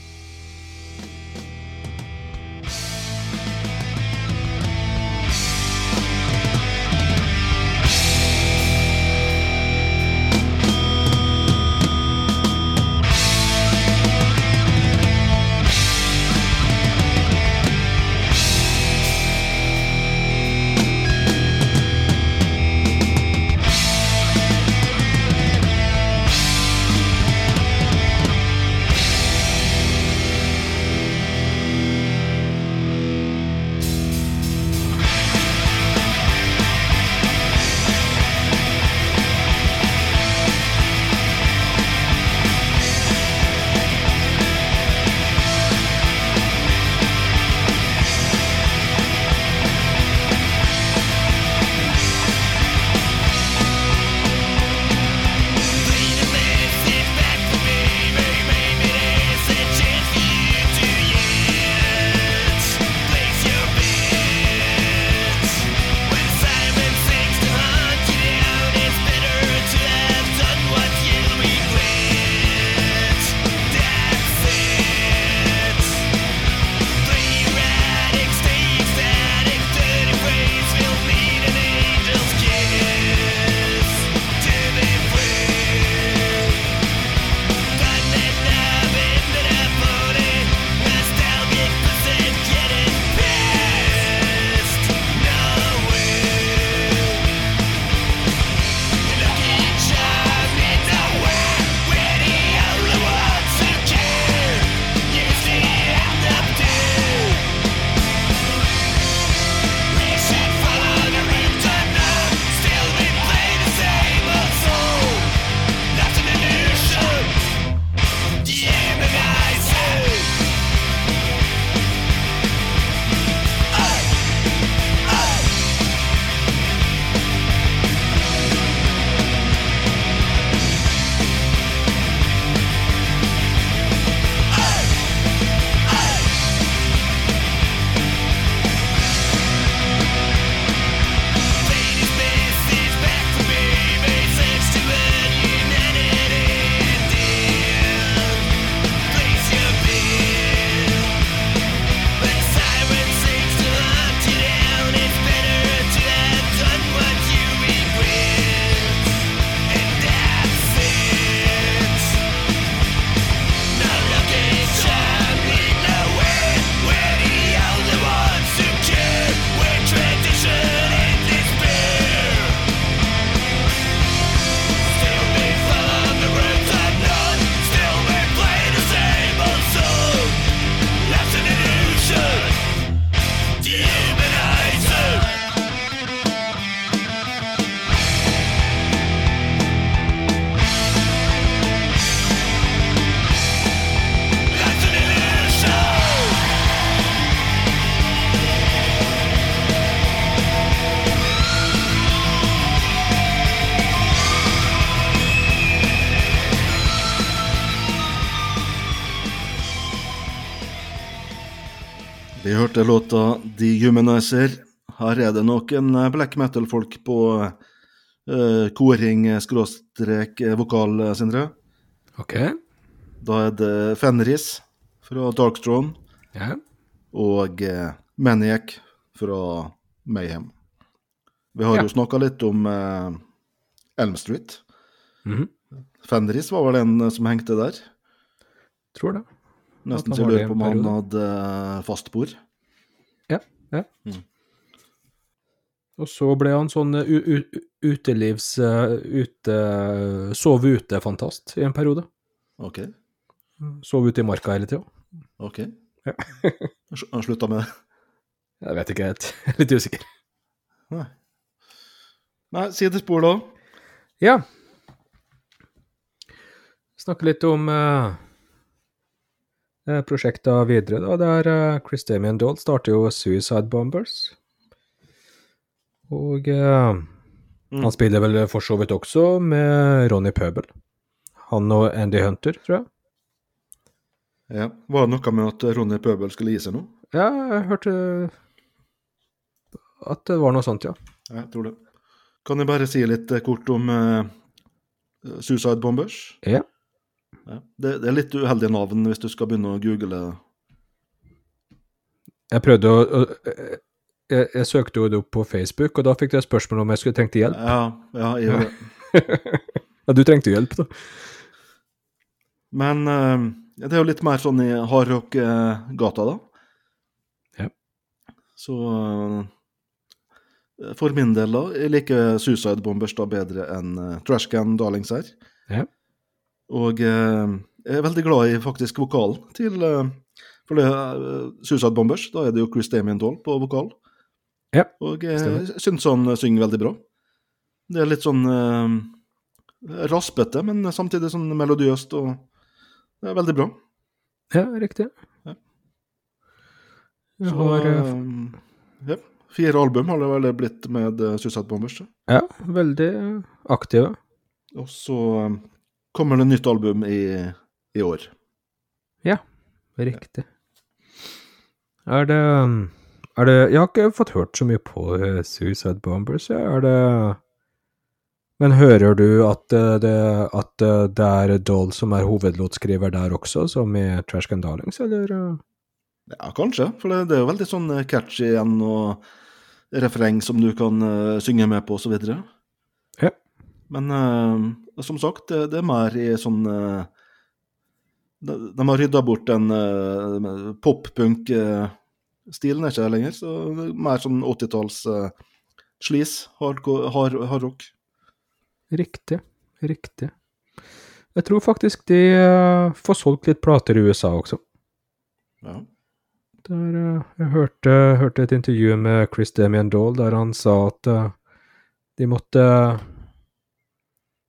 Speaker 2: Vi 'The låta Dehumanizer. Her er det noen eh, black metal-folk på uh, koring-vokal, eh, Sindre.
Speaker 1: OK.
Speaker 2: Da er det Fenris fra Darkthrone
Speaker 1: Yeah.
Speaker 2: og uh, Maniac fra Mayhem. Vi har
Speaker 1: yeah.
Speaker 2: jo snakka litt om uh, Elm Street.
Speaker 1: Mhm.
Speaker 2: Fenris var vel en eh, som hengte der.
Speaker 1: Tror det.
Speaker 2: Nesten
Speaker 1: til
Speaker 2: så jeg lurer på om han hadde eh, fast bord.
Speaker 1: Ja.
Speaker 2: Mm.
Speaker 1: Og så ble han sånn eh, utelivs... eh, ute Sove ute-fantast i en periode.
Speaker 2: OK.
Speaker 1: Sov ute i marka hele tida.
Speaker 2: ok.
Speaker 1: Ja.
Speaker 2: Han slutta med det?
Speaker 1: Jeg vet ikke helt. Jeg er litt usikker.
Speaker 2: Nei. Nei, si det spor, da.
Speaker 1: Ja. Snakke litt om uh, prosjekta videre, da. Der uh, Chris Damien Doll starter jo Suicide Bombers. Og eh,
Speaker 2: Mm.
Speaker 1: han spiller vel for så vidt også med Ronny Pøbel. Han og Andy Hunter, tror jeg.
Speaker 2: Ja. Var det noe med at Ronny Pøbel skulle gi seg nå?
Speaker 1: Ja, jeg hørte at det var noe sånt, ja.
Speaker 2: Ja, Jeg tror det. Kan jeg bare si litt eh, kort om eh, Suicide Bombers?
Speaker 1: Ja.
Speaker 2: Ja. Det, det er litt uheldige navn hvis du skal begynne å google.
Speaker 1: Jeg prøvde å, å jeg, jeg søkte jo det opp på Facebook, og da fikk jeg spørsmål om jeg skulle trengte hjelp.
Speaker 2: Ja, ja, jeg det.
Speaker 1: Ja, du trengte hjelp, da.
Speaker 2: Men uh, det er jo litt mer sånn i hardrock-gata, da.
Speaker 1: Ja.
Speaker 2: Så uh, for min del, da, jeg liker Suicide Bombers da bedre enn uh, Trashcan Darlings her.
Speaker 1: Ja.
Speaker 2: Og eh, jeg er veldig glad i faktisk vokalen til eh, For det er eh, Suicide Bombers, da er det jo Chris Damien Dahl på vokal.
Speaker 1: Ja,
Speaker 2: Og jeg syns han synger veldig bra. Det er litt sånn eh, raspete, men samtidig sånn melodiøst og Det er veldig bra.
Speaker 1: Ja, riktig.
Speaker 2: Ja.
Speaker 1: Jeg
Speaker 2: Så,
Speaker 1: har
Speaker 2: ja, fire album har det vel blitt med Suicide Bombers.
Speaker 1: Ja, veldig aktive.
Speaker 2: Og så kommer det nytt album i, i år.
Speaker 1: Riktig. Er det Er det Jeg har ikke fått hørt så mye på eh, Suicide Bombers, jeg. Er det Men hører du at eh, det, at eh, det er Doll som er hovedlåtskriver der også, som i Trash Can Darlings, eller?
Speaker 2: Ja, kanskje, for det, det er jo veldig sånn catchy igjen og refreng som du kan synge med på, og så videre.
Speaker 1: Ja.
Speaker 2: Men som sagt, det, er mer i sånn eh, de, har rydda bort den uh, pop-punk-stilen, er ikke det lenger. Så er mer sånn 80-talls uh, sleaze, hardcore- hard, hardrock.
Speaker 1: Riktig. Riktig. Jeg tror faktisk de uh, får solgt litt plater i USA også.
Speaker 2: Ja.
Speaker 1: Der, eh, jeg hørte, hørte et intervju med Chris Damien Dahl der han sa at eh, de måtte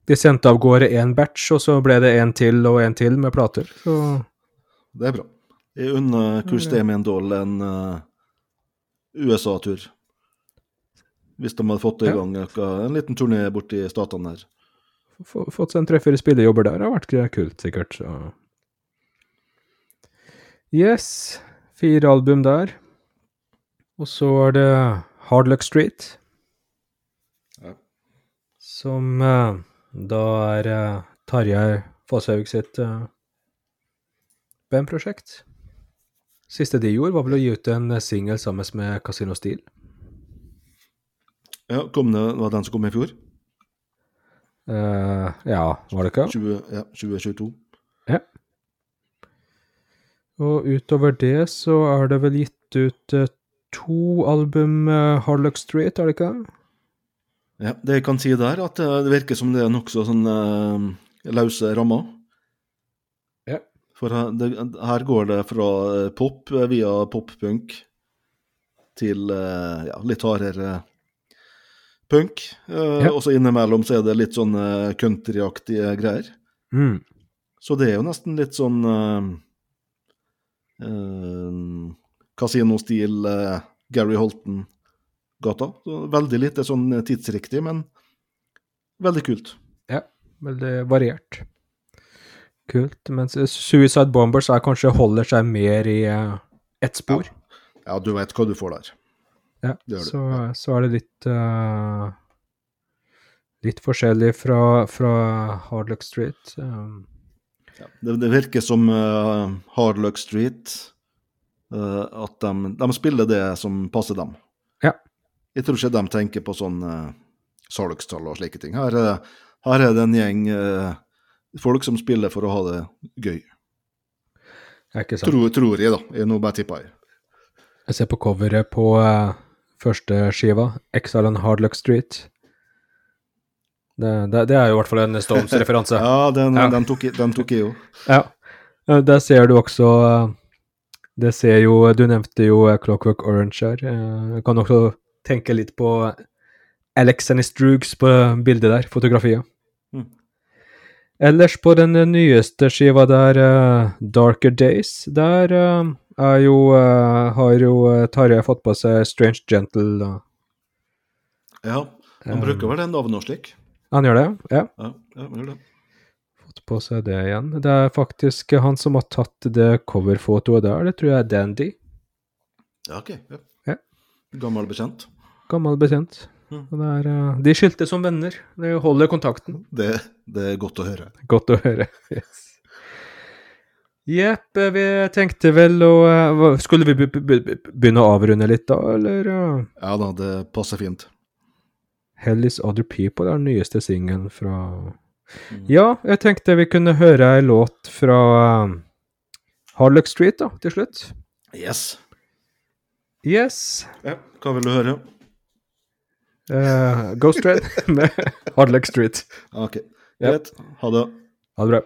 Speaker 1: De sendte av gårde én batch, og så ble det en til og en til med plater. Så
Speaker 2: Det er bra. Jeg unner
Speaker 1: det-
Speaker 2: Damien en uh, USA-tur. Hvis de hadde fått i gang ja. en liten turné borti statene der.
Speaker 1: få- fått seg en treffere spillejobber der det har vært kult, sikkert. Så. Yes, fire album der. Og så er det Hard Luck Street.
Speaker 2: Ja.
Speaker 1: Som eh, da er eh, Tarjei Fosshaug sitt uh, bandprosjekt. Siste de gjorde, var vel å gi ut en singel sammen med Casino Steel.
Speaker 2: Ja, kom det, var det den som kom i fjor?
Speaker 1: Uh, ja, var det ikke?
Speaker 2: 20, ja, 2022. Ja.
Speaker 1: Og utover det så er det vel gitt ut eh, to album uh, Hard Luck Street, er det ikke?
Speaker 2: Ja, det jeg kan si der, at eh, det virker som det er nokså sånn uh, løse rammer.
Speaker 1: Ja.
Speaker 2: For her, det, her går det fra eh, pop via pop-punk til uh, ja, litt hardere punk. Uh,
Speaker 1: Ja.
Speaker 2: Og så innimellom så er det litt sånn countryaktige greier.
Speaker 1: Mm.
Speaker 2: Så det er jo nesten litt sånn uh, Kasinostil Gary Holton-gata. Så Veldig lite sånn tidsriktig, men veldig kult.
Speaker 1: Ja, veldig variert. Kult. Mens Suicide Bombers er kanskje holder seg mer i uh, ett spor.
Speaker 2: Ja, du vet hva du får der.
Speaker 1: Ja, så, så er det litt uh, Litt forskjellig fra, fra Hard Luck Street. Um,
Speaker 2: Ja. Det, det virker som uh, Hard Luck Street uh, At de, de spiller det som passer dem.
Speaker 1: Ja.
Speaker 2: Jeg tror ikke de tenker på sånn uh, salgstall og slike ting. Her, er- her er det en gjeng eh, folk som spiller for å ha det gøy.
Speaker 1: er ikke sant?
Speaker 2: Tror, tror jeg, da. Jeg nå bare tipper jeg.
Speaker 1: Jeg ser på coveret på uh, første skiva, Exile on Hard Luck Street. Det, det, det er jo i hvert fall en Stones-referanse.
Speaker 2: Ja, den,
Speaker 1: Ja.
Speaker 2: den tok, jeg- jo.
Speaker 1: Ja. Eh, Der ser du også eh, Det ser jo Du nevnte jo eh, Clockwork Orange her. Eh, Jeg kan også tenke litt på Alex and his Drugs på bildet der, fotografiet.
Speaker 2: Mm.
Speaker 1: Ellers på den nyeste skiva der, uh, Darker Days, der uh, er jo uh, Har jo Tarjei fått på seg Strange Gentle.
Speaker 2: Ja, han bruker vel det navnet og slik.
Speaker 1: Han gjør det, ja?
Speaker 2: Ja, ja, han gjør det.
Speaker 1: Fått på seg det igjen. Det er faktisk han som har tatt det coverfotoet der, det tror jeg er Dandy.
Speaker 2: Ja, ok. Ja.
Speaker 1: Ja.
Speaker 2: Gammel bekjent.
Speaker 1: Gammel bekjent.
Speaker 2: Mm.
Speaker 1: Er, eh, de skilte som venner. De holder kontakten.
Speaker 2: Det, det er godt å høre.
Speaker 1: Godt å høre. Yes. Jepp, eh, vi tenkte vel å eh, Skulle vi be- be- be- begynne å avrunde litt da, eller?
Speaker 2: Ja da, det passer fint.
Speaker 1: Hell is Other People er den nyeste singelen fra
Speaker 2: Mm.
Speaker 1: Ja, jeg tenkte vi kunne høre ei låt fra Harlock Street, da, til slutt.
Speaker 2: Yes.
Speaker 1: Yes.
Speaker 2: Ja, hva vil du høre?
Speaker 1: Uh, Ghost Red med Hardlock Street.
Speaker 2: Ok, greit. Yep. Ha det.
Speaker 1: Ha det bra.